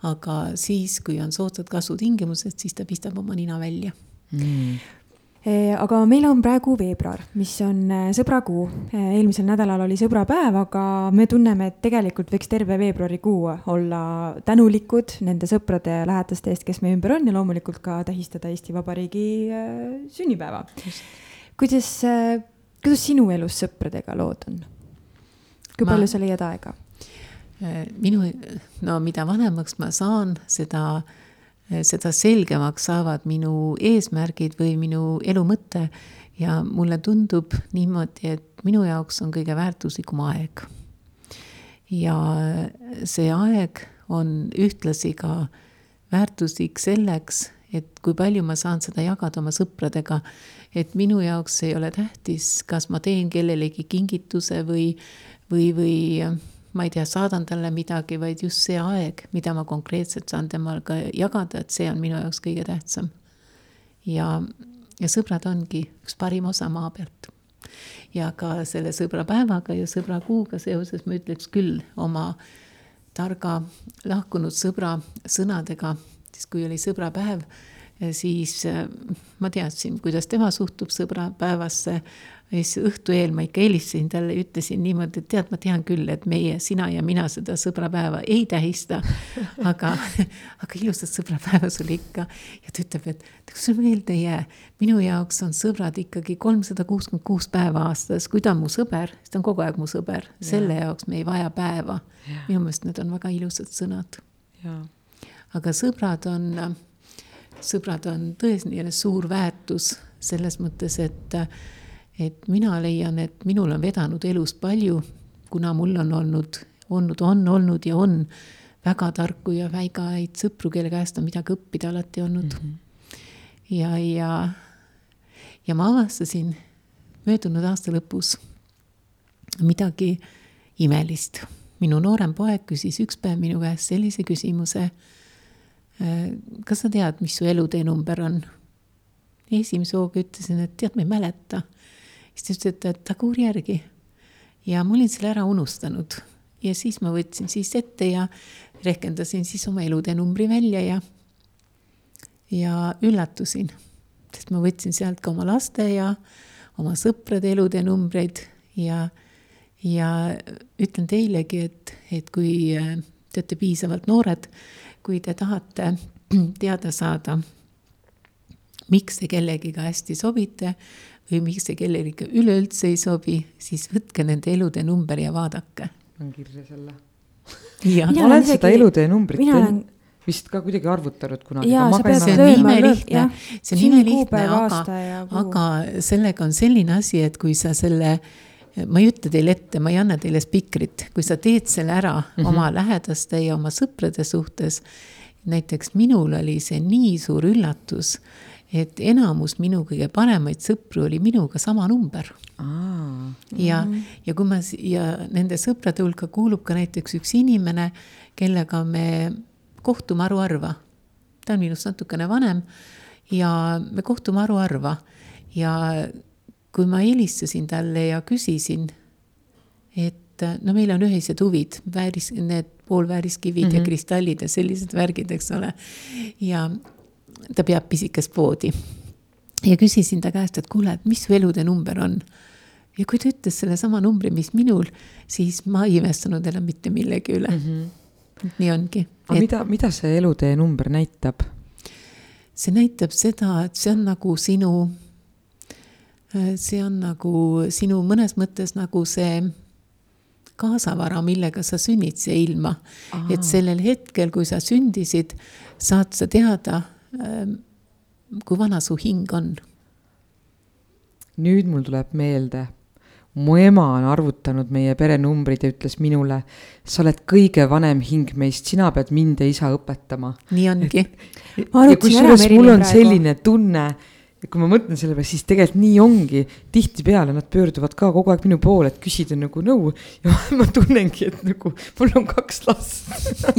aga siis, kui on soodsad kasvutingimused, siis ta pistab oma nina välja mm.. Eh, aga meil on praegu veebruar, mis on eh, sõbrakuu. Eh, eelmisel nädalal oli sõbrapäev, aga me tunneme, et tegelikult võiks terve veebruarikuu olla tänulikud nende sõprade ja lähedaste eest, kes meie ümber on ja loomulikult ka tähistada Eesti Vabariigi sünnipäeva. Kuidas, kuidas sinu elus sõpradega lood on? kui ma... palju sa leiad aega? minu, no mida vanemaks ma saan, seda seda selgemaks saavad minu eesmärgid või minu elu mõte. ja mulle tundub niimoodi, et minu jaoks on kõige väärtuslikum aeg. ja see aeg on ühtlasi ka väärtuslik selleks, et kui palju ma saan seda jagada oma sõpradega. Et minu jaoks ei ole tähtis, kas ma teen kellelegi kingituse või, või, või ma ei tea, saadan talle midagi, vaid just see aeg, mida ma konkreetselt saan temaga jagada, et see on minu jaoks kõige tähtsam. ja, ja sõbrad ongi üks parim osa maa pealt. ja ka selle sõbrapäevaga ja sõbrakuuga seoses ma ütleks küll oma targa lahkunud sõbra sõnadega, siis kui oli sõbrapäev, siis ma teadsin, kuidas tema suhtub sõbrapäevasse ja siis õhtu eel ma ikka helistasin talle ütlesin niimoodi, et tead, ma tean küll, et meie, sina ja mina seda sõbrapäeva ei tähista. aga, aga ilusat sõbrapäeva sulle ikka. ja ta ütleb, et kas sul meelde ei jää, minu jaoks on sõbrad ikkagi kolmsada kuuskümmend kuus päeva aastas, kui ta on mu sõber, siis ta on kogu aeg mu sõber, selle ja. jaoks me ei vaja päeva. minu meelest need on väga ilusad sõnad. aga sõbrad on, sõbrad on tõesti suur väärtus selles mõttes, et et mina leian, et minul on vedanud elus palju, kuna mul on olnud, olnud, on olnud ja on väga tarku ja väigaid sõpru, kelle käest on midagi õppida alati olnud mm. -hmm. ja, ja, ja ma avastasin möödunud aasta lõpus midagi imelist. minu noorem poeg küsis üks päev minu käest sellise küsimuse. Äh, kas sa tead, mis su elutee number on? esimese hooga ütlesin, et tead, ma ei mäleta siis ta ütles, et taguur järgi. ja ma olin selle ära unustanud ja siis ma võtsin siis ette ja rehkendasin siis oma elude numbri välja ja, ja üllatusin, sest ma võtsin sealt ka oma laste ja oma sõprade elude numbreid ja, ja ütlen teilegi, et, et kui te olete piisavalt noored, kui te tahate teada saada, miks te kellegiga hästi sobite või miks see kellelegi üleüldse ei sobi, siis võtke nende elude number ja vaadake. panen kirja selle. ma olen seda elude numbrit olen... vist ka kuidagi arvutanud kunagi. jaa, sa pead lööma, lihtne, see on imelihtne, aga, aga sellega on selline asi, et kui sa selle ma ei ütle teile ette, ma ei anna teile spikrit, kui sa teed selle ära mm -hmm. oma lähedaste ja oma sõprade suhtes. näiteks minul oli see nii suur üllatus et enamus minu kõige paremaid sõpru oli minuga sama number. ja, mhm. ja kui ma ja nende sõprade hulka kuulub ka näiteks üks inimene, kellega me kohtume haruharva. ta on minust natukene vanem ja me kohtume haruharva ja kui ma helistasin talle ja küsisin, et no meil on ühised huvid, vääris, need poolvääriskivid mm -hmm. ja mhm. kristallid ja sellised värgid, eks ole. ja ta peab pisikest poodi. ja küsisin ta käest, et kuule, et mis su elude number on. ja kui ta ütles sellesama numbri, mis minul, siis ma ei imestanud enam mitte millegi üle mm. -hmm. nii ongi. aga et... mida, mida see elutee number näitab? see näitab seda, et see on nagu sinu, see on nagu sinu mõnes mõttes nagu see kaasavara, millega sa sünnid siia ilma. et sellel hetkel, kui sa sündisid, saad sa teada, Ehm, kui vana su hing on? nüüd mul tuleb meelde, mu ema on arvutanud meie perenumbrid ja ütles minule, sa oled kõige vanem hing meist, sina pead mind ja isa õpetama. nii ongi. kusjuures mul on praegu. selline tunne ja kui ma mõtlen selle peale, siis tegelikult nii ongi, tihtipeale nad pöörduvad ka kogu aeg minu poole, et küsida nagu nõu. Ja ma tunnengi, et nagu mul on kaks last.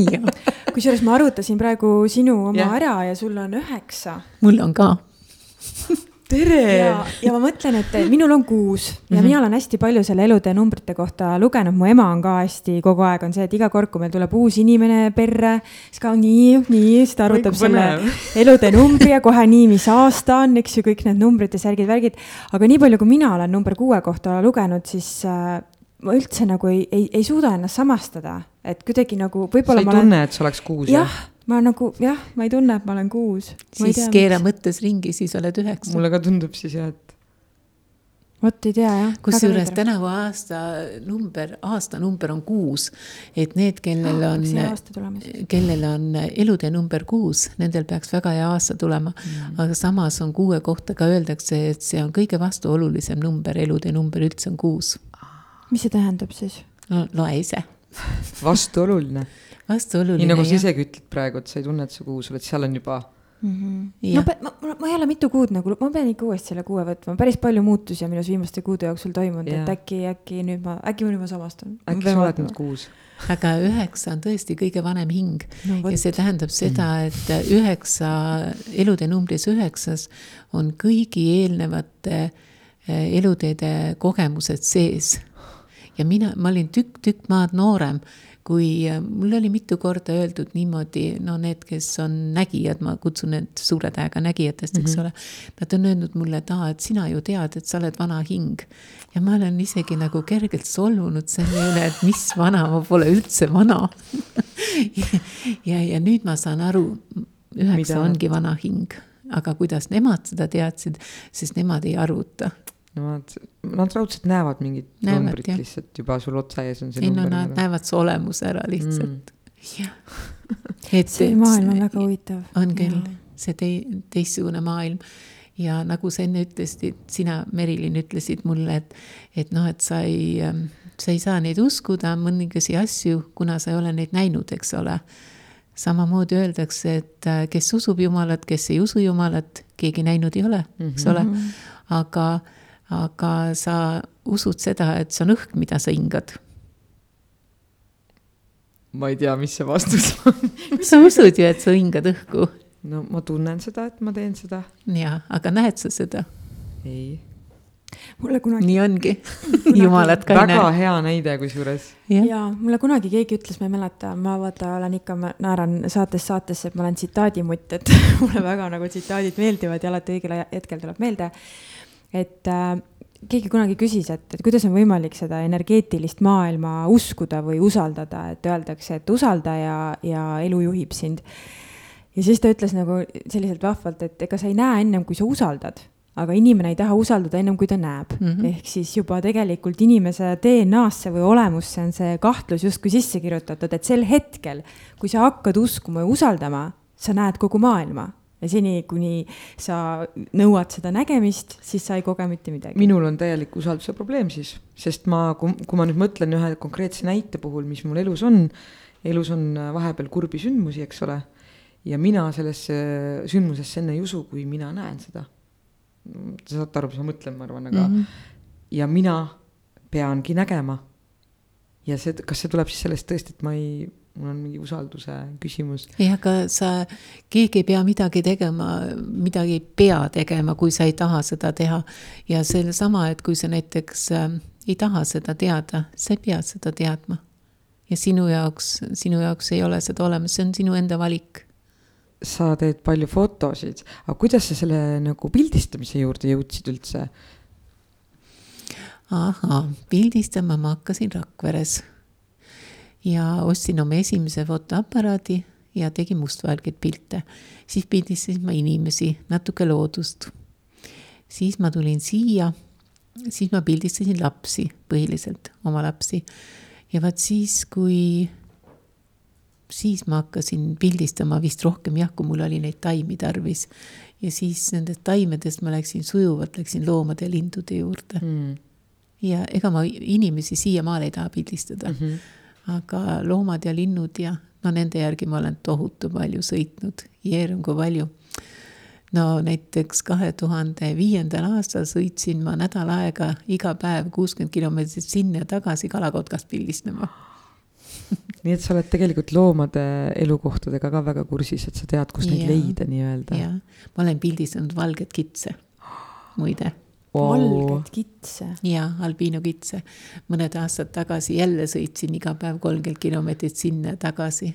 Kusjuures ma arvutasin praegu sinu oma ja. ära ja sul on üheksa. mul on ka tere! ja, ja ma mõtlen, et minul on kuus ja mm -hmm. mina olen hästi palju selle elude numbrite kohta lugenud, mu ema on ka hästi, kogu aeg on see, et iga kord, kui meil tuleb uus inimene perre, siis ka nii, nii, siis ta arvutab selle elude numbri ja kohe nii, mis aasta on, eks ju, kõik need numbrid ja särgid, värgid. aga nii palju, kui mina olen number kuue kohta lugenud, siis äh, ma üldse nagu ei, ei, ei suuda ennast samastada, et kuidagi nagu võib-olla. sa ei tunne, et sa oleks kuus? jah ma nagu jah, ma ei tunne, et ma olen kuus. siis tea, keera miks. mõttes ringi, siis oled üheksa. mulle ka tundub siis jah, et. vot ei tea jah. kusjuures tänavu aasta number, aastanumber on kuus. et need, kellel on, kellel on elude number kuus, nendel peaks väga hea aasta tulema mm.. aga samas on kuue kohta ka öeldakse, et see on kõige vastuolulisem number, elude number üldse on kuus. mis see tähendab siis? no loe ise vastuoluline vastuoluline. nii nagu sa isegi ütled praegu, et sa ei tunne, et sa kuus oled, seal on juba mm. -hmm. ma, ma, ma, ma ei ole mitu kuud nagu, ma pean ikka uuesti selle kuue võtma, päris palju muutusi on minus viimaste kuude jooksul toimunud et äkki, äkki nüüd ma, äkki ma nüüd ma samastun. äkki sa oled nüüd kuus? aga üheksa on tõesti kõige vanem hing no, ja see tähendab seda, et üheksa, elude numbris üheksas on kõigi eelnevate eh, eluteede kogemused sees. ja mina, ma olin tükk-tükk maad noorem kui äh, mul oli mitu korda öeldud niimoodi, no need, kes on nägijad, ma kutsun need suure tähega nägijatest, eks mm -hmm. ole. Nad on öelnud mulle, et aa, et sina ju tead, et sa oled vana hing. ja ma olen isegi nagu kergelt solvunud selle üle, et mis vana, ma pole üldse vana ja, ja, ja nüüd ma saan aru, üheksa ongi vana hing, aga kuidas nemad seda teadsid, sest nemad ei arvuta Nad, nad raudselt näevad mingit näevad, numbrit jah. lihtsalt juba sul otsa ees on see ei number. ei no nad näevad su olemuse ära lihtsalt mm.. et see maailm on väga huvitav. on küll, see tei-, teistsugune maailm ja nagu sa enne ütlesid, sina, Merilin, ütlesid mulle, et, et noh, et sa ei, ähm, sa ei saa neid uskuda, mõningasi asju, kuna sa ei ole neid näinud, eks ole. samamoodi öeldakse, et äh, kes usub Jumalat, kes ei usu Jumalat, keegi näinud ei ole, eks ole, mhm. aga aga sa usud seda, et see on õhk, mida sa hingad. ma ei tea, mis see vastus on sa usud ju, et sa hingad õhku. no ma tunnen seda, et ma teen seda. jaa, aga näed sa seda? ei. mulle kunagi. nii ongi jumalat ka ei näe. väga hea näide kusjuures. jaa, mulle kunagi keegi ütles, ma ei mäleta, ma vaata olen ikka, ma naeran saatest saatesse, et ma olen tsitaadimutt, et mulle väga nagu tsitaadid meeldivad ja alati õigel hetkel tuleb meelde et äh, keegi kunagi küsis, et, et kuidas on võimalik seda energeetilist maailma uskuda või usaldada, et öeldakse, et usalda ja, ja elu juhib sind. ja siis ta ütles nagu selliselt vahvalt, et ega sa ei näe ennem, kui sa usaldad, aga inimene ei taha usaldada ennem, kui ta näeb mm. -hmm. ehk siis juba tegelikult inimese DNA-sse või olemusse on see kahtlus justkui sisse kirjutatud, et sel hetkel, kui sa hakkad uskuma ja usaldama, sa näed kogu maailma ja seni, kuni sa nõuad seda nägemist, siis sa ei koge mitte midagi. minul on täielik usalduse probleem siis, sest ma, kui, ma nüüd mõtlen ühe konkreetse näite puhul, mis mul elus on, elus on vahepeal kurbi sündmusi, eks ole, ja mina sellesse sündmusesse enne ei usu, kui mina näen seda. Te saate aru, mis ma mõtlen, ma arvan, aga mm -hmm. ja mina peangi nägema. ja see, kas see tuleb siis sellest tõesti, et ma ei mul on mingi usalduse küsimus. jah, aga sa, keegi ei pea midagi tegema, midagi ei pea tegema, kui sa ei taha seda teha. ja sellesama, et kui sa näiteks äh, ei taha seda teada, sa ei pea seda teadma. ja sinu jaoks, sinu jaoks ei ole seda olemas, see on sinu enda valik. sa teed palju fotosid, aga kuidas sa selle nagu pildistamise juurde jõudsid üldse? ahah, pildistama ma hakkasin Rakveres ja ostsin oma esimese fotoaparaadi ja tegin mustvalgeid pilte. siis pildistasin ma inimesi, natuke loodust. siis ma tulin siia, siis ma pildistasin lapsi põhiliselt, oma lapsi. ja vaat siis, kui, siis ma hakkasin pildistama vist rohkem jah, kui mul oli neid taimi tarvis. ja siis nendest taimedest ma läksin sujuvalt, läksin loomade ja lindude juurde mm. ja ega ma inimesi siiamaale ei taha pildistada mm. -hmm aga loomad ja linnud ja no nende järgi ma olen tohutu palju sõitnud, kui palju. no näiteks kahe tuhande viiendal aastal sõitsin ma nädal aega iga päev kuuskümmend kilomeetrit sinna ja tagasi kalakotkast pildistama nii et sa oled tegelikult loomade elukohtadega ka väga kursis, et sa tead, kus ja, neid leida nii-öelda. jah, ma olen pildistanud valget kitse. muide wow. valget kitse. ja albiinokitse. mõned aastad tagasi jälle sõitsin iga päev kolmkümmend kilomeetrit sinna ja tagasi.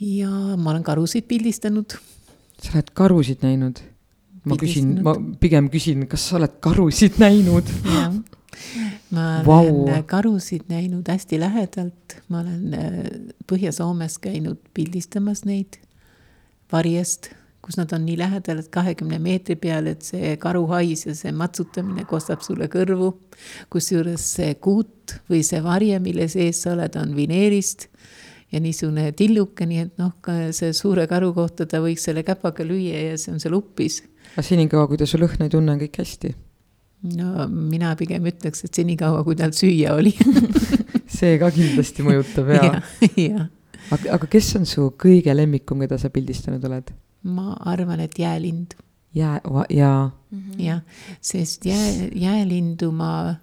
ja ma olen karusid pildistanud. sa oled karusid näinud? ma küsin, ma pigem küsin, kas sa oled karusid näinud? jah, ma wow. olen karusid näinud hästi lähedalt, ma olen äh, Põhja-Soomes käinud pildistamas neid varjest kus nad on nii lähedal, et kahekümne meetri peal, et see karuhais ja see matsutamine kostab sulle kõrvu. kusjuures see kuut või see varje, mille sees sa oled, on vineerist ja niisugune tilluke, nii et noh, see suure karu kohta ta võiks selle käpaga lüüa ja see on seal uppis. aga senikaua, kui ta su lõhna ei tunne, on kõik hästi? no mina pigem ütleks, et senikaua, kui tal süüa oli see ka kindlasti mõjutab ja, ja, aga, aga kes on su kõige lemmikum, keda sa pildistanud oled? Ma arvan, et jäälind. jää, jaa. -hmm.. jah, sest jää, jäälindu ma äh,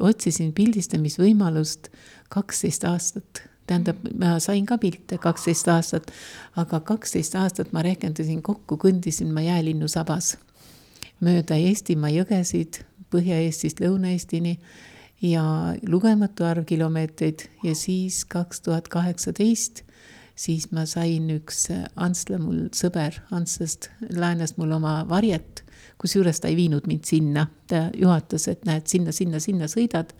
otsisin pildistamisvõimalust kaksteist aastat. Tähendab, ma sain ka pilte kaksteist aastat, aga kaksteist aastat ma rehkendasin kokku, kõndisin ma jäälinnu sabas. Mööda Eestimaa jõgesid Põhja-Eestist Lõuna-Eestini ja lugematu arv kilomeetreid ja siis kaks tuhat kaheksateist siis ma sain üks äh, Antsla, mul sõber Antslast, laenas mul oma varjet, kusjuures ta ei viinud mind sinna, ta juhatas, et näed, sinna, sinna, sinna sõidad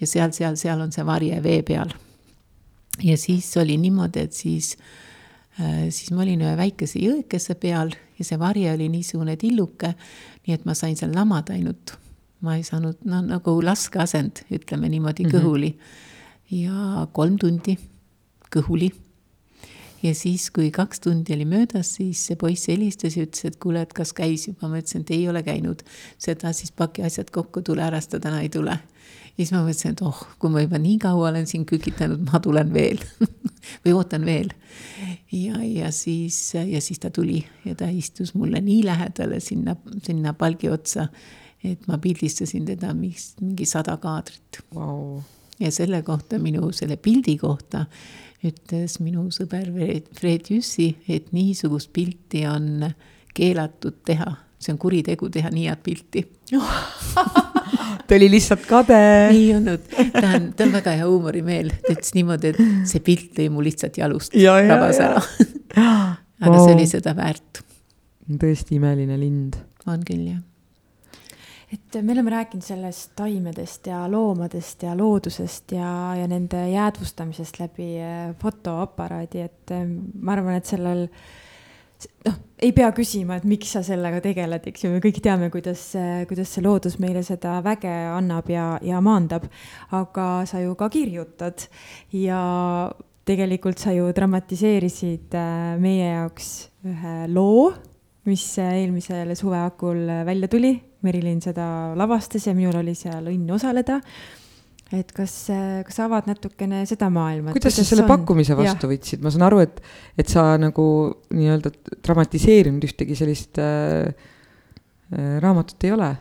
ja seal, seal, seal on see varje vee peal. ja siis oli niimoodi, et siis, äh, siis ma olin ühe väikese jõekese peal ja see varje oli niisugune tilluke, nii et ma sain seal lamada ainult. ma ei saanud, no nagu laskeasend, ütleme niimoodi mm, -hmm. kõhuli. ja kolm tundi kõhuli ja siis, kui kaks tundi oli möödas, siis see poiss helistas ja ütles, et kuule, et kas käis juba, ma ütlesin, et ei ole käinud. seda siis paki asjad kokku, tule ära, sest ta täna ei tule. ja siis ma mõtlesin, et oh, kui ma juba nii kaua olen siin kükitanud, ma tulen veel või ootan veel. ja, ja siis, ja siis ta tuli ja ta istus mulle nii lähedale sinna, sinna palgi otsa, et ma pildistasin teda mingi sada kaadrit wow.. ja selle kohta, minu selle pildi kohta ütles minu sõber Fred Jüssi, et niisugust pilti on keelatud teha, see on kuritegu teha nii head pilti ta oli lihtsalt kade. ei olnud, ta on, ta on väga hea huumorimeel, ta ütles niimoodi, et see pilt lõi mu lihtsalt jalust, rabas ära. aga wow. see oli seda väärt. tõesti imeline lind. on küll, jah et me oleme rääkinud sellest taimedest ja loomadest ja loodusest ja, ja nende jäädvustamisest läbi eh, fotoaparaadi, et eh, ma arvan, et sellel noh, ei pea küsima, et miks sa sellega tegeled, eks ju, me kõik teame, kuidas, kuidas see loodus meile seda väge annab ja, ja maandab. aga sa ju ka kirjutad ja tegelikult sa ju dramatiseerisid eh, meie jaoks ühe loo, mis eelmisel suve hakul välja tuli Merilin seda lavastas ja minul oli seal õnn osaleda. et kas, kas avad natukene seda maailma? kuidas sa selle on? pakkumise vastu ja. võtsid, ma saan aru, et, et sa nagu nii-öelda dramatiseerinud ühtegi sellist äh, äh, raamatut ei ole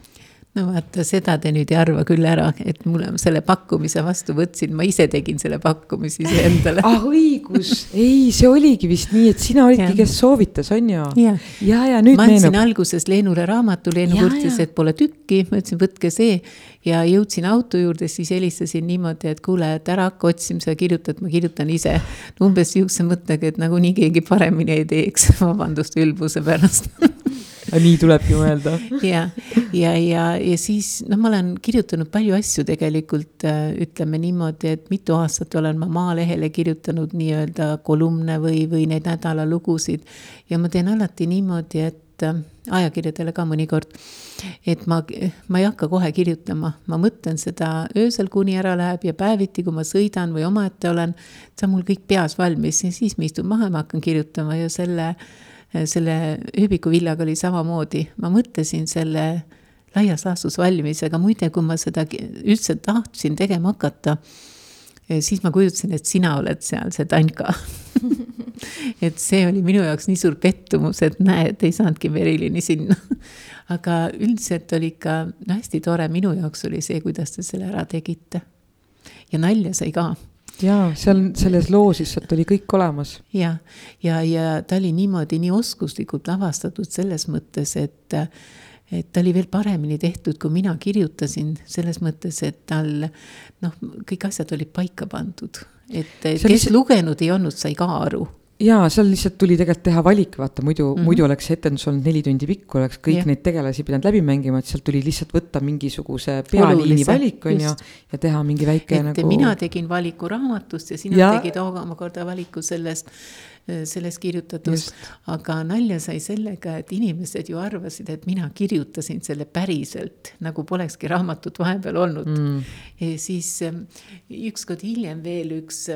no vaata, seda te nüüd ei arva küll ära, et mulle selle pakkumise vastu võtsin, ma ise tegin selle pakkumise iseendale ah õigus, ei, see oligi vist nii, et sina olidki, kes soovitas, on ju? ja, ja, ja nüüd ma andsin meenub. alguses Leenule raamatu, Leenu kurtis, et pole tükki, ma ütlesin, võtke see. ja jõudsin auto juurde, siis helistasin niimoodi, et kuule, et ära hakka otsima, sa kirjutad, ma kirjutan ise. umbes sihukese mõttega, et nagunii keegi paremini ei teeks, vabandust ülbuse pärast nii tulebki mõelda. ja, ja, ja, ja siis noh, ma olen kirjutanud palju asju tegelikult äh, ütleme niimoodi, et mitu aastat olen ma Maalehele kirjutanud nii-öelda kolumne või, või neid nädalalugusid. ja ma teen alati niimoodi, et äh, ajakirjadele ka mõnikord, et ma, ma ei hakka kohe kirjutama, ma mõtlen seda öösel, kuni ära läheb ja päeviti, kui ma sõidan või omaette olen, see on mul kõik peas valmis ja siis ma istun maha ja ma hakkan kirjutama ja selle selle hüübikuvillaga oli samamoodi, ma mõtlesin selle laias laastus valmis, aga muide, kui ma seda üldse tahtsin tegema hakata, eh, siis ma kujutasin, et sina oled seal, see Tanka. Et see oli minu jaoks nii suur pettumus, et näed, ei saanudki Merilini sinna. Aga üldiselt oli ikka no hästi tore, minu jaoks oli see, kuidas te selle ära tegite. ja nalja sai ka jaa, seal selles loos lihtsalt oli kõik olemas. jah, ja, ja, ja ta oli niimoodi nii oskuslikult lavastatud selles mõttes, et et ta oli veel paremini tehtud, kui mina kirjutasin, selles mõttes, et tal noh, kõik asjad olid paika pandud. et kes lihtsalt... lugenud ei olnud, sai ka aru jaa, seal lihtsalt tuli tegelikult teha valik, vaata muidu mm, -hmm. muidu oleks etendus olnud neli tundi pikk, oleks kõik yeah. neid tegelasi pidanud läbi mängima, et sealt tuli lihtsalt võtta mingisuguse pealiini valik, on ju, ja teha mingi väike et nagu. mina tegin valiku raamatust ja sina ja... tegid omakorda valiku sellest, sellest kirjutatust. aga nalja sai sellega, et inimesed ju arvasid, et mina kirjutasin selle päriselt, nagu polekski raamatut vahepeal olnud mm.. siis ükskord hiljem veel üks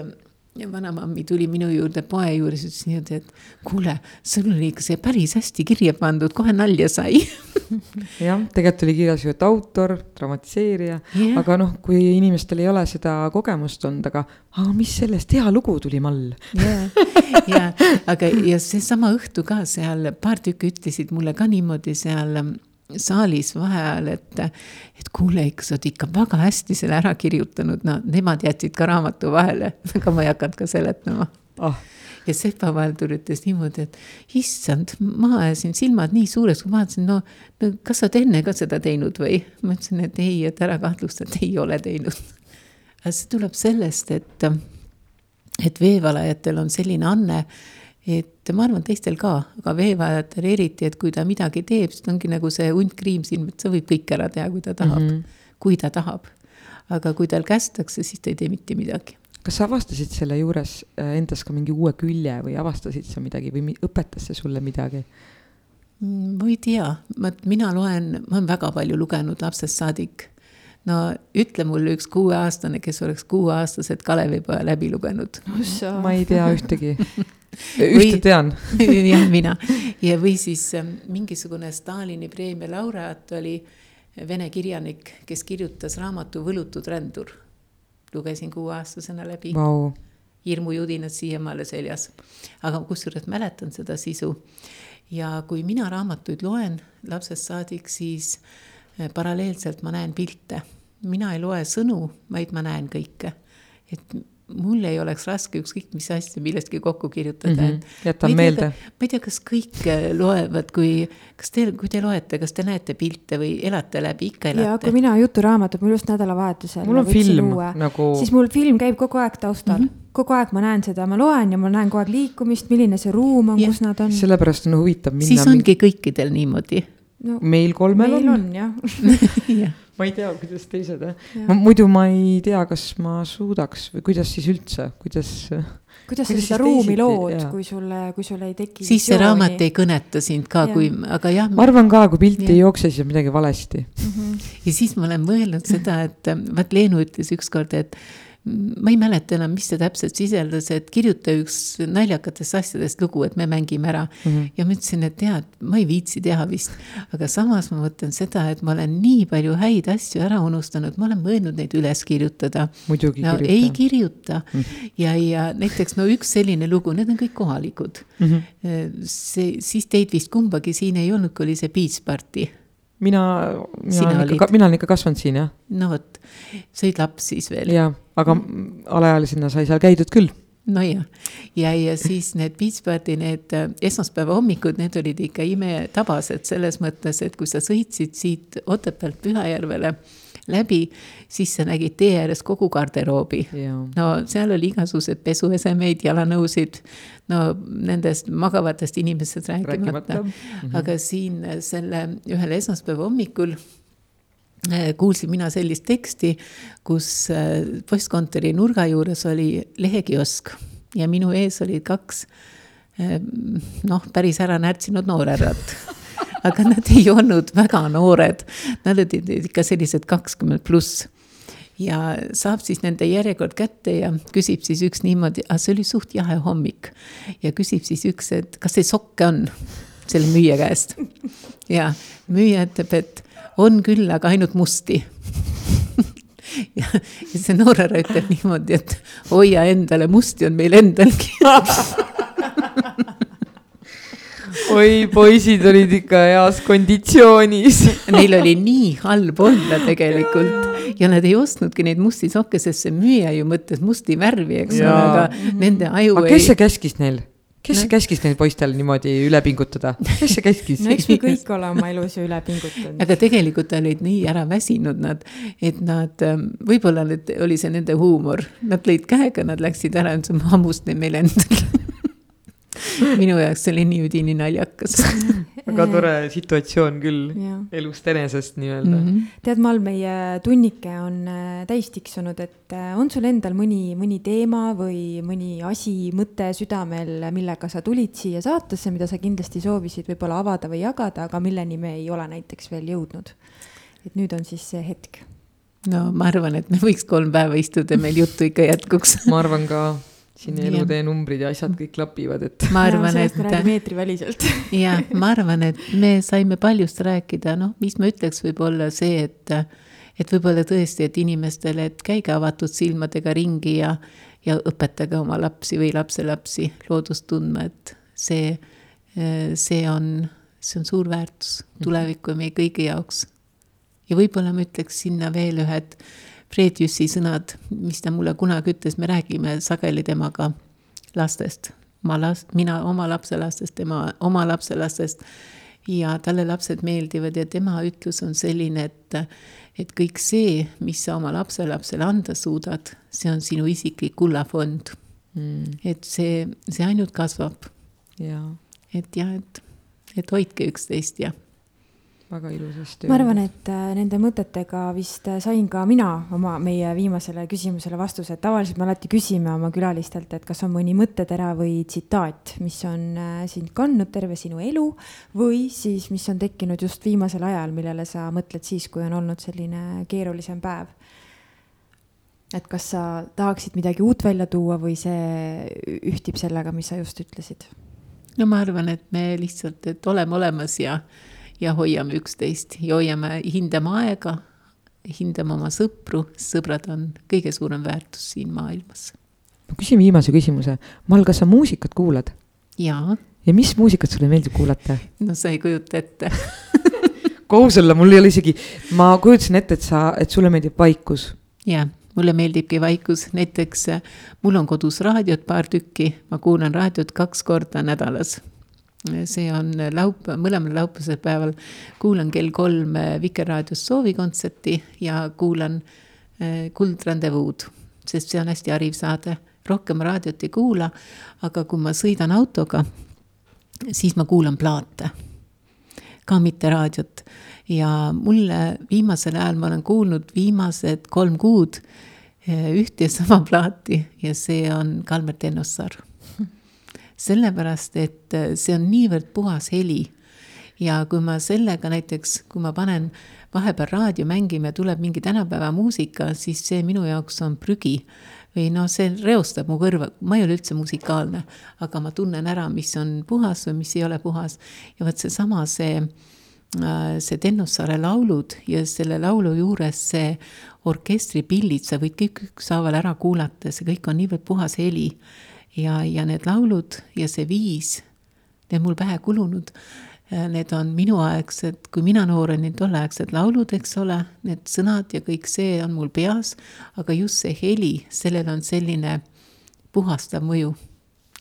ja vanamammi tuli minu juurde poe juures, ütles niimoodi, et kuule, sul oli ikka see päris hästi kirja pandud, kohe nalja sai jah, tegelikult oli kirjas ju, et autor, dramatiseerija yeah., aga noh, kui inimestel ei ole seda kogemust olnud, aga, aga mis sellest, hea lugu tuli mall. ja, ja, aga, ja seesama õhtu ka seal paar tükki ütlesid mulle ka niimoodi seal saalis vaheajal, et, et kuule, ikka sa oled ikka väga hästi selle ära kirjutanud, no nemad jätsid ka raamatu vahele, aga ma ei hakanud ka seletama oh.. ja Sepa Valdur ütles niimoodi, et issand, ma ajasin silmad nii suureks, kui ma vaatasin, no, no kas sa oled enne ka seda teinud või? ma ütlesin, et ei, et ära kahtlusta, et ei ole teinud. aga see tuleb sellest, et, et veevalajatel on selline anne et ma arvan, teistel ka, aga veevajajatel eriti, et kui ta midagi teeb, siis ongi nagu see hunt kriimsilm, et sa võid kõik ära teha, kui ta tahab mm, -hmm. kui ta tahab. aga kui tal kästakse, siis ta ei tee mitte midagi. kas sa avastasid selle juures äh, endas ka mingi uue külje või avastasid sa midagi või õpetas see sulle midagi? Mm, ma ei tea, ma, mina loen, ma olen väga palju lugenud lapsest saadik no ütle mulle üks kuueaastane, kes oleks kuueaastased Kalevipoja läbi lugenud. ma ei tea ühtegi ühte tean jah, mina. ja, või siis ähm, mingisugune Stalini preemia laureaat oli vene kirjanik, kes kirjutas raamatu Võlutud rändur. lugesin kuueaastasena läbi wow.. hirmujudinad siiamaale seljas. aga kusjuures mäletan seda sisu. ja kui mina raamatuid loen lapsest saadik, siis äh, paralleelselt ma näen pilte. Mina ei loe sõnu, vaid ma näen kõike. et mul ei oleks raske ükskõik mis asja millestki kokku kirjutada mm. -hmm. jätan meelde. ma ei tea, kas kõik äh, loevad, kui, kas te, kui te loete, kas te näete pilte või elate läbi, ikka elate? ja kui mina juturaamatut, mul just nädalavahetusel. mul on film uue, nagu. siis mul film käib kogu aeg taustal mm. -hmm kogu aeg ma näen seda, ma loen ja ma näen kogu aeg liikumist, milline see ruum on, kus nad on. sellepärast on huvitav minna. siis ongi kõikidel niimoodi no,. meil kolmel meil on, on jah ma ei tea, kuidas teised ja. ja.. muidu ma ei tea, kas ma suudaks või kuidas siis üldse, kuidas. kuidas sa seda ruumi lood, kui sulle, kui sul ei teki. siis see raamat ei kõneta sind ka, kui, aga jah. ma arvan ka, kui pilt ja. ei jookse, siis on midagi valesti mm. -hmm. ja siis ma olen mõelnud seda, et vaat Leenu ütles ükskord, et ma ei mäleta enam, mis see täpselt sisaldas, et kirjuta üks naljakatest asjadest lugu, et me mängime ära mm. -hmm. ja ma ütlesin, et tead, ma ei viitsi teha vist. aga samas ma mõtlen seda, et ma olen nii palju häid asju ära unustanud, ma olen mõelnud neid üles kirjutada. no kirjuta. ei kirjuta mm. -hmm. ja, ja näiteks no üks selline lugu, need on kõik kohalikud mm. -hmm. see, siis teid vist kumbagi siin ei olnud, kui oli see Beach Party mina, mina olen ikka, mina olen ikka kasvanud siin, jah. no vot, sa olid laps siis veel. jaa, aga mm. alaealisena sai seal käidud küll. nojah, ja, ja siis need Party, need äh, esmaspäeva hommikud, need olid ikka imetabased selles mõttes, et kui sa sõitsid siit Otepäält Pühajärvele läbi, siis sa nägid tee ääres kogu garderoobi. no seal oli igasuguseid pesuesemeid, jalanõusid, no nendest magavatest inimestest rääkimata. -hmm. aga siin selle ühel esmaspäeva hommikul äh, kuulsin mina sellist teksti, kus äh, postkontori nurga juures oli lehekiosk ja minu ees olid kaks äh, noh, päris ära närtsinud noorhärrat aga nad ei olnud väga noored, nad olid ikka sellised kakskümmend pluss ja saab siis nende järjekord kätte ja küsib siis üks niimoodi, see oli suht jahe hommik. ja küsib siis üks, et kas teil sokke on, selle müüja käest. ja müüja ütleb, et on küll, aga ainult musti ja, ja see noor härra ütleb niimoodi, et hoia endale, musti on meil endalgi oi, poisid olid ikka heas konditsioonis. Neil oli nii halb olla tegelikult. Ja nad ei ostnudki neid musti sokke, sest see müüja ju mõtles musti värvi, eks ole, aga nende aju aga kes see käskis neil? kes no. käskis neil poistel niimoodi üle pingutada, kes see käskis? No eks me kõik ole oma elus ju üle pingutanud. aga tegelikult olid nii ära väsinud nad, et nad, ähm, võib-olla need, oli see nende huumor, nad lõid käega, nad läksid ära, ütlesid, ma hammustan meile endale minu jaoks see oli nii üdini naljakas väga tore situatsioon küll elust enesest nii-öelda mm. -hmm. tead, Mal, meie tunnike on äh, täis tiksunud, et äh, on sul endal mõni, mõni teema või mõni asi, mõte südamel, millega sa tulid siia saatesse, mida sa kindlasti soovisid võib-olla avada või jagada, aga milleni me ei ole näiteks veel jõudnud? et nüüd on siis see hetk no ma arvan, et me võiks kolm päeva istuda, meil juttu ikka jätkuks ma arvan ka siin elutee numbrid ja asjad kõik klapivad, et. ma arvan, et. meetriväliselt jah, ma arvan, et me saime paljust rääkida, noh, mis ma ütleks, võib-olla see, et, et võib-olla tõesti, et inimestele, et käige avatud silmadega ringi ja, ja õpetage oma lapsi või lapselapsi loodust tundma, et see, see on, see on suur väärtus tuleviku ja meie kõigi jaoks. ja võib-olla ma ütleks sinna veel ühed Fred Jüssi sõnad, mis ta mulle kunagi ütles, me räägime sageli temaga lastest, oma last, mina oma lapselastest, tema oma lapselastest. ja talle lapsed meeldivad ja tema ütlus on selline, et, et kõik see, mis sa oma lapselapsele anda suudad, see on sinu isiklik kullafond mm.. et see, see ainult kasvab. et jah, et, et hoidke üksteist ja väga ilusasti. ma arvan, et äh, nende mõtetega vist äh, sain ka mina oma, meie viimasele küsimusele vastuse, et tavaliselt me alati küsime oma külalistelt, et kas on mõni mõttetera või tsitaat, mis on äh, sind kandnud terve sinu elu või siis, mis on tekkinud just viimasel ajal, millele sa mõtled siis, kui on olnud selline keerulisem päev et kas sa tahaksid midagi uut välja tuua või see ühtib sellega, mis sa just ütlesid? no ma arvan, et me lihtsalt, et oleme olemas ja ja hoiame üksteist ja hoiame, hindame aega, hindame oma sõpru, sõbrad on kõige suurem väärtus siin maailmas. ma küsin viimase küsimuse, Mal, kas sa muusikat kuulad? jaa. ja mis muusikat sulle meeldib kuulata? no sa ei kujuta ette kohus olla, mul ei ole isegi, ma kujutasin ette, et sa, et sulle meeldib vaikus. jah, mulle meeldibki vaikus, näiteks mul on kodus raadiot paar tükki, ma kuulan raadiot kaks korda nädalas see on laup-, mõlemal laupäevasel päeval kuulan kell kolm Vikerraadios soovikontserti ja kuulan äh, Kuldrandevuud, sest see on hästi hariv saade. rohkem raadiot ei kuula, aga kui ma sõidan autoga, siis ma kuulan plaate, ka mitte raadiot. ja mulle viimasel ajal ma olen kuulnud viimased kolm kuud äh, ühte ja sama plaati ja see on Kalmer Tennossaar sellepärast et äh, see on niivõrd puhas heli. ja kui ma sellega näiteks, kui ma panen vahepeal raadio mängima ja tuleb mingi tänapäeva muusika, siis see minu jaoks on prügi. või noh, see reostab mu kõrva, ma ei ole üldse musikaalne, aga ma tunnen ära, mis on puhas või mis ei ole puhas. ja vot seesama, see, äh, see Tennossaare laulud ja selle laulu juures see orkestripillid, sa võid kõik ükshaaval ära kuulata, see kõik on niivõrd puhas heli ja, ja need laulud ja see viis, need mul pähe kulunud, need on minuaegsed, kui mina noor olin, tolleaegsed laulud, eks ole, need sõnad ja kõik see on mul peas, aga just see heli, sellel on selline puhastav mõju.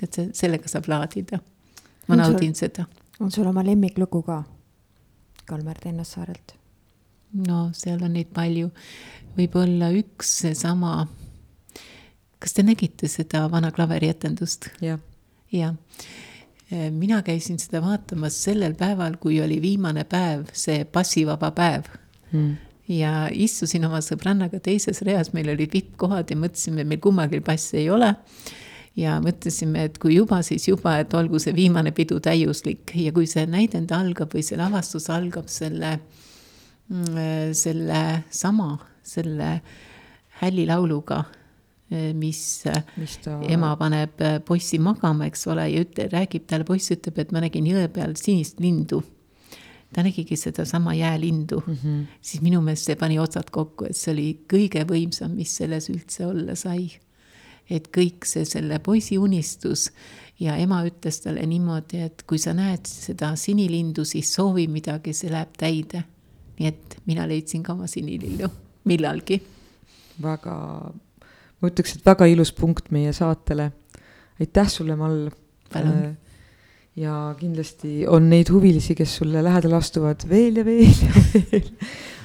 et see, sellega saab laadida. ma on naudin sul, seda. on sul oma lemmiklugu ka Kalmer Tennassaarelt? no seal on neid palju, võib-olla üks seesama kas te nägite seda vana klaverietendust? jah. jah. Äh, mina käisin seda vaatamas sellel päeval, kui oli viimane päev, see passivaba päev hmm. ja istusin oma sõbrannaga teises reas, meil olid vippkohad ja mõtlesime, meil kummalgi passi ei ole ja mõtlesime, et kui juba, siis juba, et olgu see viimane pidu täiuslik ja kui see näidend algab või see lavastus algab selle, mm, selle sama, selle hällilauluga mis, eh, mis ta... ema paneb eh, poissi magama, eks ole, ja ütle, räägib talle, poiss ütleb, et ma nägin jõe peal sinist lindu. ta nägigi sedasama jäälindu mm, -hmm. siis minu meelest see pani otsad kokku, et see oli kõige võimsam, mis selles üldse olla sai. et kõik see selle poisi unistus ja ema ütles talle niimoodi, et kui sa näed seda sinilindu, siis soovi midagi, see läheb täide. nii et mina leidsin ka oma sinilillu millalgi. väga, ma ütleks, et väga ilus punkt meie saatele. aitäh sulle, Mall. palun ja kindlasti on neid huvilisi, kes sulle lähedale astuvad veel ja veel ja veel.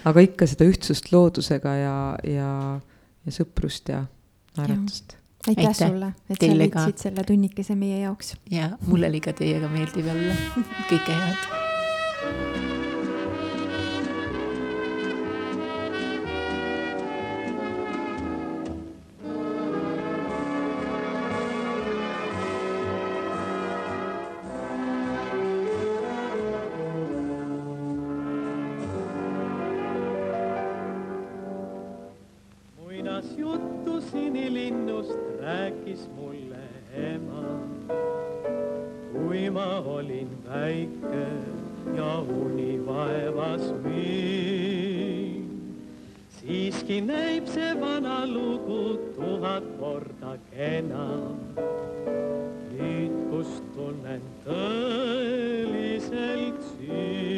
aga ikka seda ühtsust loodusega ja, ja, ja sõprust ja naeratust. aitäh, aitäh sulle, et sa leidsid selle tunnikese meie jaoks. ja mul oli ka teiega meeldiv olla kõike head rääkis mulle ema, kui ma olin väike ja uni vaevas mind. siiski näib see vana lugu tuhat korda kenam. nüüd, kus tunnen tõeliselt süüd.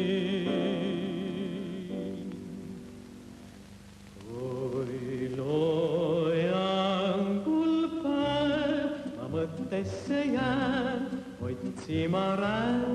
See my eyes.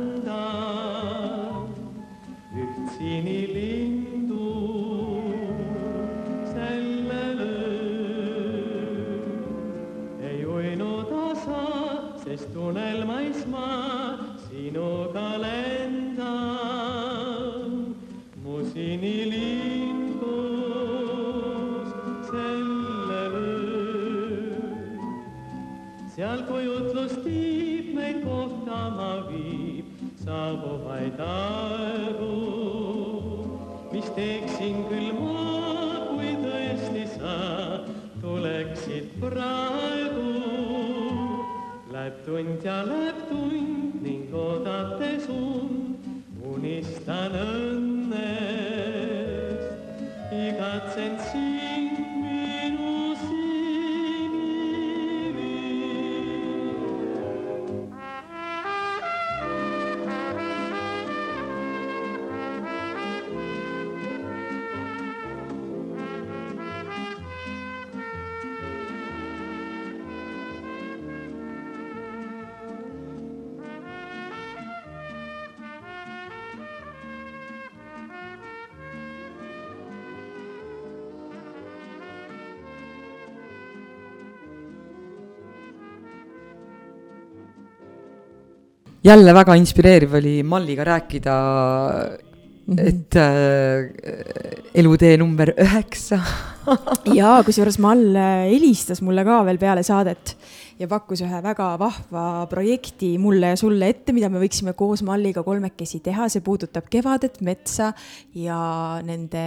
Jälle väga inspireeriv oli Malliga rääkida mm, -hmm. et äh, elutee number üheksa ja kusjuures Mall äh, helistas mulle ka veel peale saadet ja pakkus ühe väga vahva projekti mulle ja sulle ette, mida me võiksime koos Malliga kolmekesi teha, see puudutab kevadet, metsa ja nende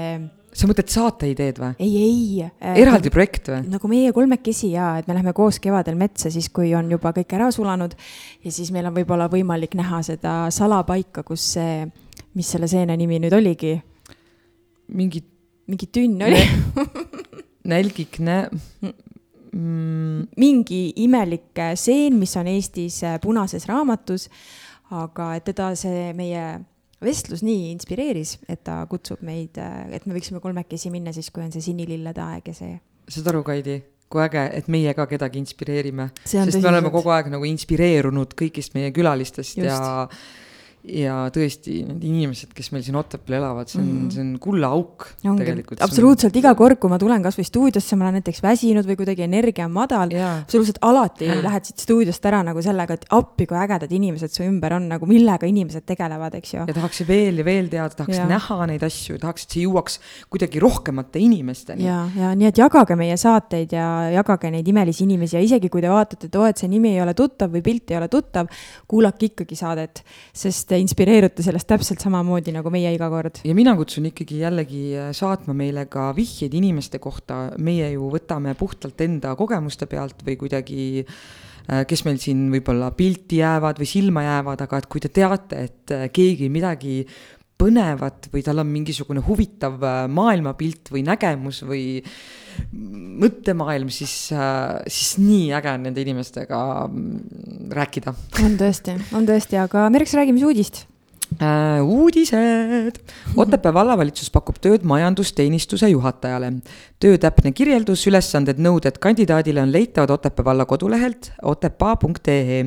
sa mõtled saateideed või? ei, ei äh,. eraldi nagu, projekt või? nagu meie kolmekesi ja, et me läheme koos kevadel metsa, siis kui on juba kõik ära sulanud ja siis meil on võib-olla võimalik näha seda salapaika, kus see, mis selle seene nimi nüüd oligi? mingi. mingi tünn oli nälgik, nä- mm.. Mingi imelik seen, mis on Eestis äh, punases raamatus, aga et teda see meie vestlus nii inspireeris, et ta kutsub meid, et me võiksime kolmekesi minna siis, kui on see sinilillede aeg ja see. saad aru, Kaidi, kui äge, et meie ka kedagi inspireerime, sest me oleme kogu aeg nagu inspireerunud kõigist meie külalistest Just. ja ja tõesti, need inimesed, kes meil siin Otepääl elavad, see on mm, -hmm. see on kullaauk tegelikult. absoluutselt, iga kord, kui ma tulen kasvõi stuudiosse, ma olen näiteks väsinud või kuidagi energia on madal, absoluutselt alati lähed siit stuudiost ära nagu sellega, et appi, kui ägedad inimesed su ümber on, nagu millega inimesed tegelevad, eks ju. ja tahaks veel ja veel teada, tahaks ja. näha neid asju, tahaks, et see jõuaks kuidagi rohkemate inimesteni. ja, ja nii, et jagage meie saateid ja jagage neid imelisi inimesi ja isegi kui te vaatate, et oo, et see nimi ei ole tuttav või pilt ei ole tuttav, kuulake ikkagi saadet, sest te inspireerute sellest täpselt samamoodi nagu meie iga kord. ja mina kutsun ikkagi jällegi äh, saatma meile ka vihjeid inimeste kohta, meie ju võtame puhtalt enda kogemuste pealt või kuidagi äh, kes meil siin võib-olla pilti jäävad või silma jäävad, aga et kui te teate, et äh, keegi midagi põnevat või tal on mingisugune huvitav maailmapilt või nägemus või mõttemaailm, siis, siis nii äge on nende inimestega mm, rääkida. on tõesti, on tõesti, aga Merks, räägi, mis uudist? Äh, uudised. Otepää vallavalitsus pakub tööd majandusteenistuse juhatajale. töö täpne kirjeldus, ülesanded, nõuded kandidaadile on leitavad Otepää valla kodulehelt otepaa.ee.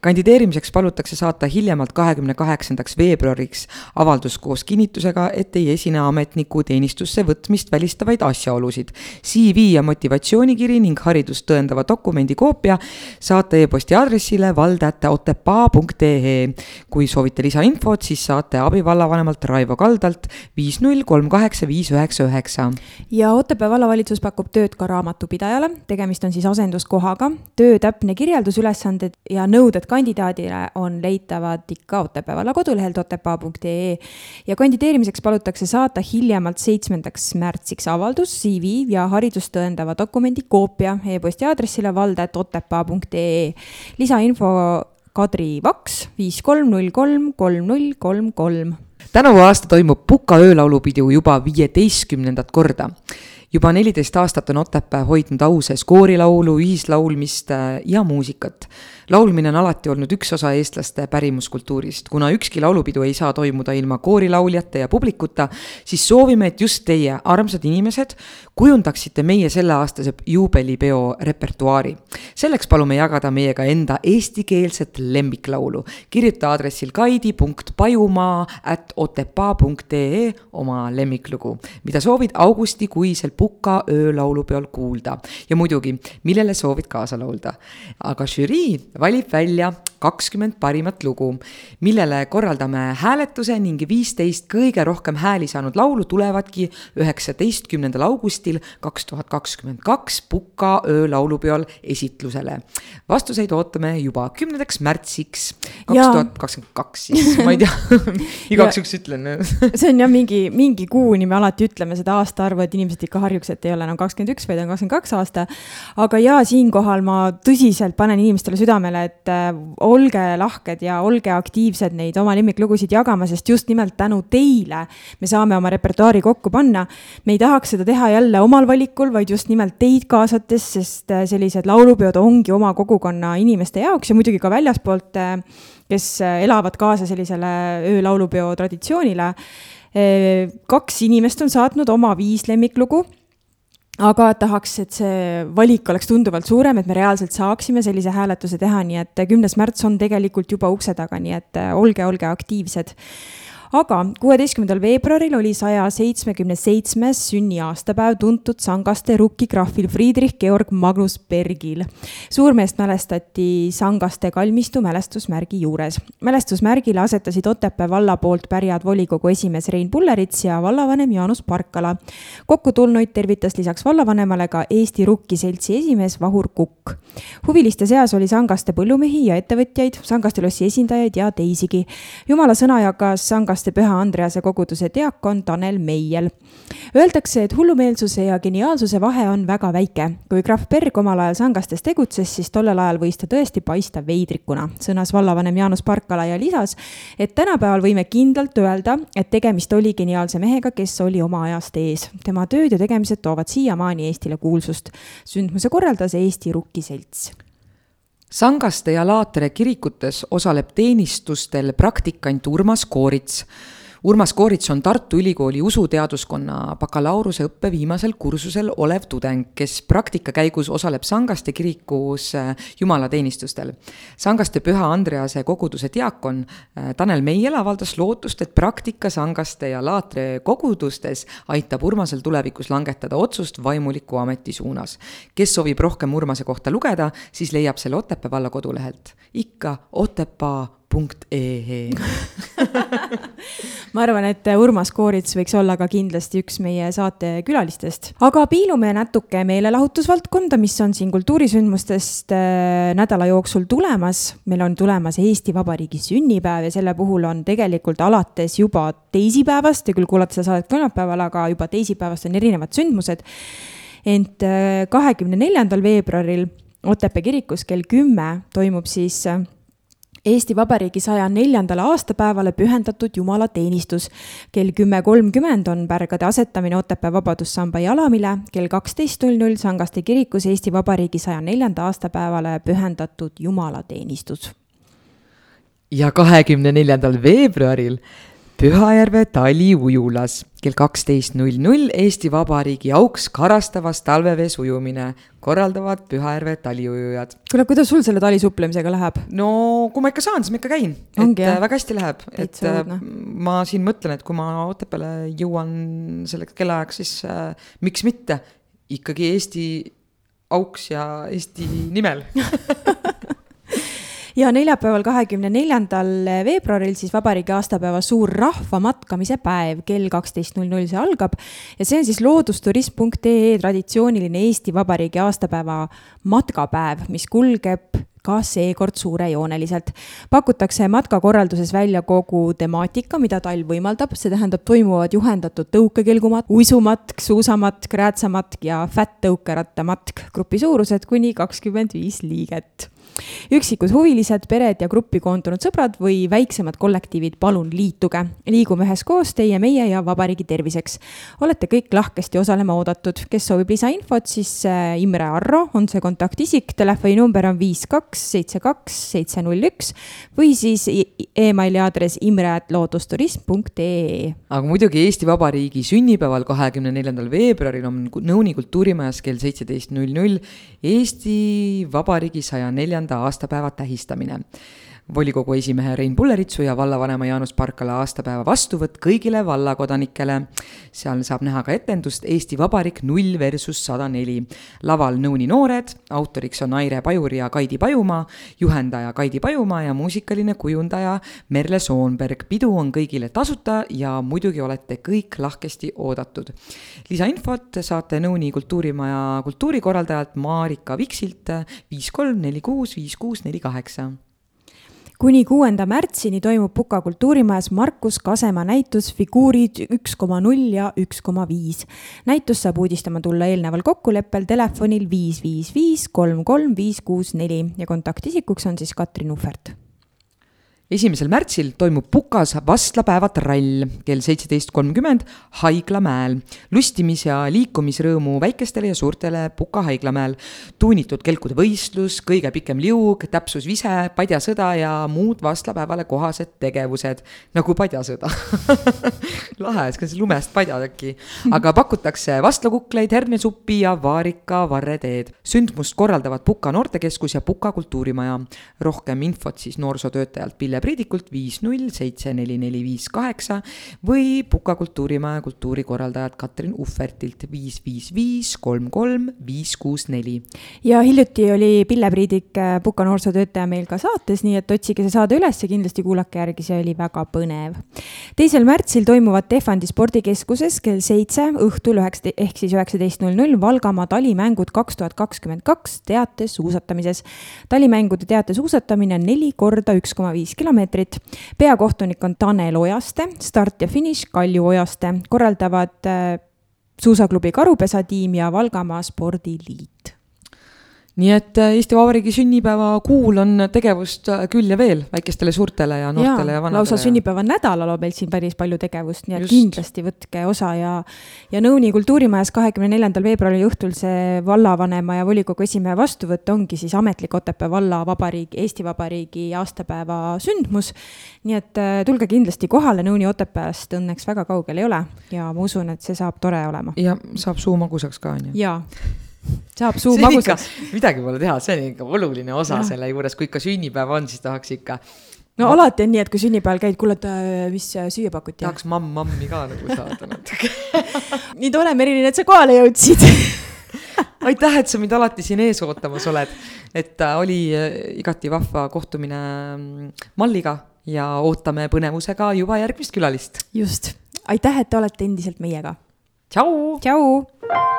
kandideerimiseks palutakse saata hiljemalt kahekümne kaheksandaks veebruariks avaldus koos kinnitusega, et ei esine ametniku teenistusse võtmist välistavaid asjaolusid. CV ja motivatsioonikiri ning haridust tõendava dokumendi koopia saata e-posti aadressile vald.otepaa.ee. kui soovite lisainfot, infot, siis saate abivallavanemalt Raivo Kaldalt viis null kolm kaheksa viis üheksa üheksa. ja Otepää vallavalitsus pakub tööd ka raamatupidajale, tegemist on siis asenduskohaga. töö täpne kirjeldus, ülesanded ja nõuded kandidaadile on leitavad ikka Otepää valla kodulehelt otepaa.ee ja kandideerimiseks palutakse saata hiljemalt seitsmendaks märtsiks avaldus, CV ja haridust tõendava dokumendi koopia e-posti aadressile valde.otepaa.ee. lisainfo Kadri Vaks, viis kolm null kolm kolm null kolm kolm. tänavu aasta toimub Puka öölaulupidu juba viieteistkümnendat korda juba neliteist aastat on Otepää hoidnud au sees koorilaulu, ühislaulmist äh, ja muusikat. Laulmine on alati olnud üks osa eestlaste pärimuskultuurist. kuna ükski laulupidu ei saa toimuda ilma koorilauljate ja publikuta, siis soovime, et just teie, armsad inimesed, kujundaksite meie selleaastase juubelipeo repertuaari. selleks palume jagada meiega enda eestikeelset lemmiklaulu. kirjuta aadressil kaidi.pajumaa at otepaa.ee oma lemmiklugu, mida soovid augustikuisel Puka öölaulupeol kuulda ja muidugi, millele soovid kaasa laulda. aga žürii valib välja kakskümmend parimat lugu, millele korraldame hääletuse ning viisteist kõige rohkem hääli saanud laulu tulevadki üheksateistkümnendal augustil kaks tuhat kakskümmend kaks Puka öölaulupeol esitlusele. vastuseid ootame juba kümnendaks märtsiks kaks tuhat kakskümmend kaks, siis ma ei tea igaks juhuks ütlen see on jah, mingi, mingi kuuni me alati ütleme seda aastaarvu, et inimesed ikka harjuks, et ei ole enam kakskümmend üks, vaid on kakskümmend kaks aasta. aga ja siinkohal ma tõsiselt panen inimestele südamele, et äh, olge lahked ja olge aktiivsed neid oma lemmiklugusid jagama, sest just nimelt tänu teile me saame oma repertuaari kokku panna. me ei tahaks seda teha jälle omal valikul, vaid just nimelt teid kaasates, sest äh, sellised laulupeod ongi oma kogukonna inimeste jaoks ja muidugi ka väljaspoolt, äh, kes äh, elavad kaasa sellisele öölaulupeo traditsioonile. kaks inimest on saatnud oma viis lemmiklugu aga tahaks, et see valik oleks tunduvalt suurem, et me reaalselt saaksime sellise hääletuse teha, nii et kümnes märts on tegelikult juba ukse taga, nii et olge, olge aktiivsed aga kuueteistkümnendal veebruaril oli saja seitsmekümne seitsmes sünniaastapäev tuntud Sangaste rukkigraafil Friedrich Georg Magnus Bergil. suurmeest mälestati Sangaste kalmistu mälestusmärgi juures. mälestusmärgile asetasid Otepää valla poolt pärjad volikogu esimees Rein Pullerits ja vallavanem Jaanus Parkala. kokkutulnuid tervitas lisaks vallavanemale ka Eesti Rukkiseltsi esimees Vahur Kukk. huviliste seas oli Sangaste põllumehi ja ettevõtjaid, Sangaste lossi esindajaid ja teisigi. jumala sõna jagas Sangaste Sangaste Püha Andrease koguduse diakon Tanel Meiel. Öeldakse, et hullumeelsuse ja geniaalsuse vahe on väga väike. kui krahv Berg omal ajal Sangastes tegutses, siis tollel ajal võis ta tõesti paista veidrikuna, sõnas vallavanem Jaanus Parkala ja lisas, et tänapäeval võime kindlalt öelda, et tegemist oli geniaalse mehega, kes oli oma ajast ees. tema tööd ja tegemised toovad siiamaani Eestile kuulsust. sündmuse korraldas Eesti Rukkiselts Sangaste ja Laatere kirikutes osaleb teenistustel praktikant Urmas Koorits Urmas Koorits on Tartu Ülikooli usuteaduskonna bakalaureuseõppe viimasel kursusel olev tudeng, kes praktika käigus osaleb Sangaste kirikus äh, jumalateenistustel. Sangaste Püha Andrease koguduse diakon äh, Tanel Meiel avaldas lootust, et praktika Sangaste ja Laatre kogudustes aitab Urmasel tulevikus langetada otsust vaimuliku ameti suunas. kes soovib rohkem Urmase kohta lugeda, siis leiab selle Otepää valla kodulehelt. ikka Otepaa punkt ee ma arvan, et Urmas Koorits võiks olla ka kindlasti üks meie saate külalistest. aga piilume natuke meelelahutusvaldkonda, mis on siin kultuurisündmustest äh, nädala jooksul tulemas. meil on tulemas Eesti Vabariigi sünnipäev ja selle puhul on tegelikult alates juba teisipäevast, te küll kuulate seda saadet kolmapäeval, aga juba teisipäevast on erinevad sündmused. ent äh, kahekümne neljandal veebruaril Otepää kirikus kell kümme toimub siis äh, Eesti Vabariigi saja neljandale aastapäevale pühendatud jumalateenistus. kell kümme kolmkümmend on pärgade asetamine Otepää Vabadussamba jalamile, kell kaksteist null null Sangaste kirikus Eesti Vabariigi saja neljanda aastapäevale pühendatud jumalateenistus ja kahekümne neljandal veebruaril Pühajärve taliujulas kell kaksteist null null Eesti Vabariigi auks karastavas talvevees ujumine korraldavad Pühajärve taliujujad. kuule, kuidas sul selle talisupplemisega läheb? no kui ma ikka saan, siis ma ikka käin. et jah? väga hästi läheb, et õudne. ma siin mõtlen, et kui ma Otepääle jõuan selleks kellaajaks, siis äh, miks mitte ikkagi Eesti auks ja Eesti nimel ja neljapäeval, kahekümne neljandal veebruaril siis vabariigi aastapäeva suur rahvamatkamise päev, kell kaksteist null null see algab. ja see on siis loodusturism.ee traditsiooniline Eesti Vabariigi aastapäeva matkapäev, mis kulgeb ka seekord suurejooneliselt. pakutakse matkakorralduses välja kogu temaatika, mida talv võimaldab, see tähendab, toimuvad juhendatud tõukekelgumatk, uisumatk, suusamatk, räätsamatk ja fätt tõukerattamatk. grupi suurused kuni kakskümmend viis liiget üksikud huvilised, pered ja gruppi koondunud sõbrad või väiksemad kollektiivid, palun liituge. liigume üheskoos teie, meie ja vabariigi terviseks. olete kõik lahkesti osalema oodatud, kes soovib lisainfot, siis äh, Imre Arro on see kontaktisik, telefoninumber on viis kaks seitse kaks seitse null üks või siis emaili aadress imre.loodusturism.ee. aga muidugi Eesti Vabariigi sünnipäeval, kahekümne neljandal veebruaril on Nõuni kultuurimajas kell seitseteist null null Eesti Vabariigi saja neljanda neljanda aastapäeva tähistamine volikogu esimehe Rein Pulleritsu ja vallavanema Jaanus Parkala aastapäeva vastuvõtt kõigile vallakodanikele. seal saab näha ka etendust Eesti Vabariik null versus sada neli. laval Nõuni noored, autoriks on Aire Pajur ja Kaidi Pajumaa, juhendaja Kaidi Pajumaa ja muusikaline kujundaja Merle Soonberg. pidu on kõigile tasuta ja muidugi olete kõik lahkesti oodatud. lisainfot saate Nõuni kultuurimaja kultuurikorraldajalt Marika Viksilt viis kolm neli kuus viis kuus neli kaheksa kuni kuuenda märtsini toimub Puka kultuurimajas Markus Kasemaa näitus Figuurid üks koma null ja üks koma viis. näitus saab uudistama tulla eelneval kokkuleppel telefonil viis viis viis kolm kolm viis kuus neli ja kontaktisikuks on siis Katrin Uhvert esimesel märtsil toimub Pukas vastlapäeva trall kell seitseteist kolmkümmend Haiglamäel. lustimis- ja liikumisrõõmu väikestele ja suurtele Puka haiglamäel. tuunitud kelkude võistlus, kõige pikem liug, täpsusvise, padjasõda ja muud vastlapäevale kohased tegevused, nagu padjasõda lahe, see on lumest padjad äkki. aga pakutakse vastlakukleid, hernesuppi ja vaarika varreteed. sündmust korraldavad Puka noortekeskus ja Puka kultuurimaja. rohkem infot siis noorsootöötajalt Pille Priidikult viis null seitse neli neli viis kaheksa või Puka kultuurimaja kultuurikorraldajat Katrin Uhvertilt viis viis viis kolm kolm viis kuus neli. ja hiljuti oli Pille Priidik, äh, Puka noorsootöötaja meil ka saates, nii et otsige see saade üles ja kindlasti kuulake järgi, see oli väga põnev. teisel märtsil toimuvad Tehvandi spordikeskuses kell seitse õhtul üheksa, ehk siis üheksateist null null Valgamaa talimängud kaks tuhat kakskümmend kaks teatesuusatamises. talimängude teatesuusatamine on neli korda üks koma viis kilomeetrit kilomeetrit. peakohtunik on Tanel Ojaste, start ja finiš Kalju Ojaste, korraldavad äh, suusaklubi Karupesa tiim ja Valgamaa Spordiliit nii et äh, Eesti Vabariigi sünnipäeva kuul on tegevust äh, küll ja veel väikestele, suurtele ja noortele ja, ja vanadele. lausa sünnipäevanädalal on meil siin päris palju tegevust, nii et Just. kindlasti võtke osa ja ja Nõuni kultuurimajas kahekümne neljandal veebruari õhtul see vallavanema ja volikogu esimehe vastuvõtt ongi siis ametlik Otepää valla vabariigi, Eesti Vabariigi aastapäeva sündmus. nii et äh, tulge kindlasti kohale, Nõuni Otepääst õnneks väga kaugel ei ole ja ma usun, et see saab tore olema. ja saab suu magusaks ka, on ju. jaa saab suu magusaks. midagi pole teha, see on ikka oluline osa ja. selle juures, kui ikka sünnipäev on, siis tahaks ikka. no ma... alati on nii, et kui sünnipäeval käid, kuule, et äh, mis äh, süüa pakuti. tahaks mamm-mammi ka nagu saada natuke nii tore, Merilin, et sa kohale jõudsid aitäh, et sa mind alati siin ees ootamas oled. et äh, oli igati vahva kohtumine mm, Malliga ja ootame põnevusega juba järgmist külalist. just, aitäh, et te olete endiselt meiega. tšau. tšau.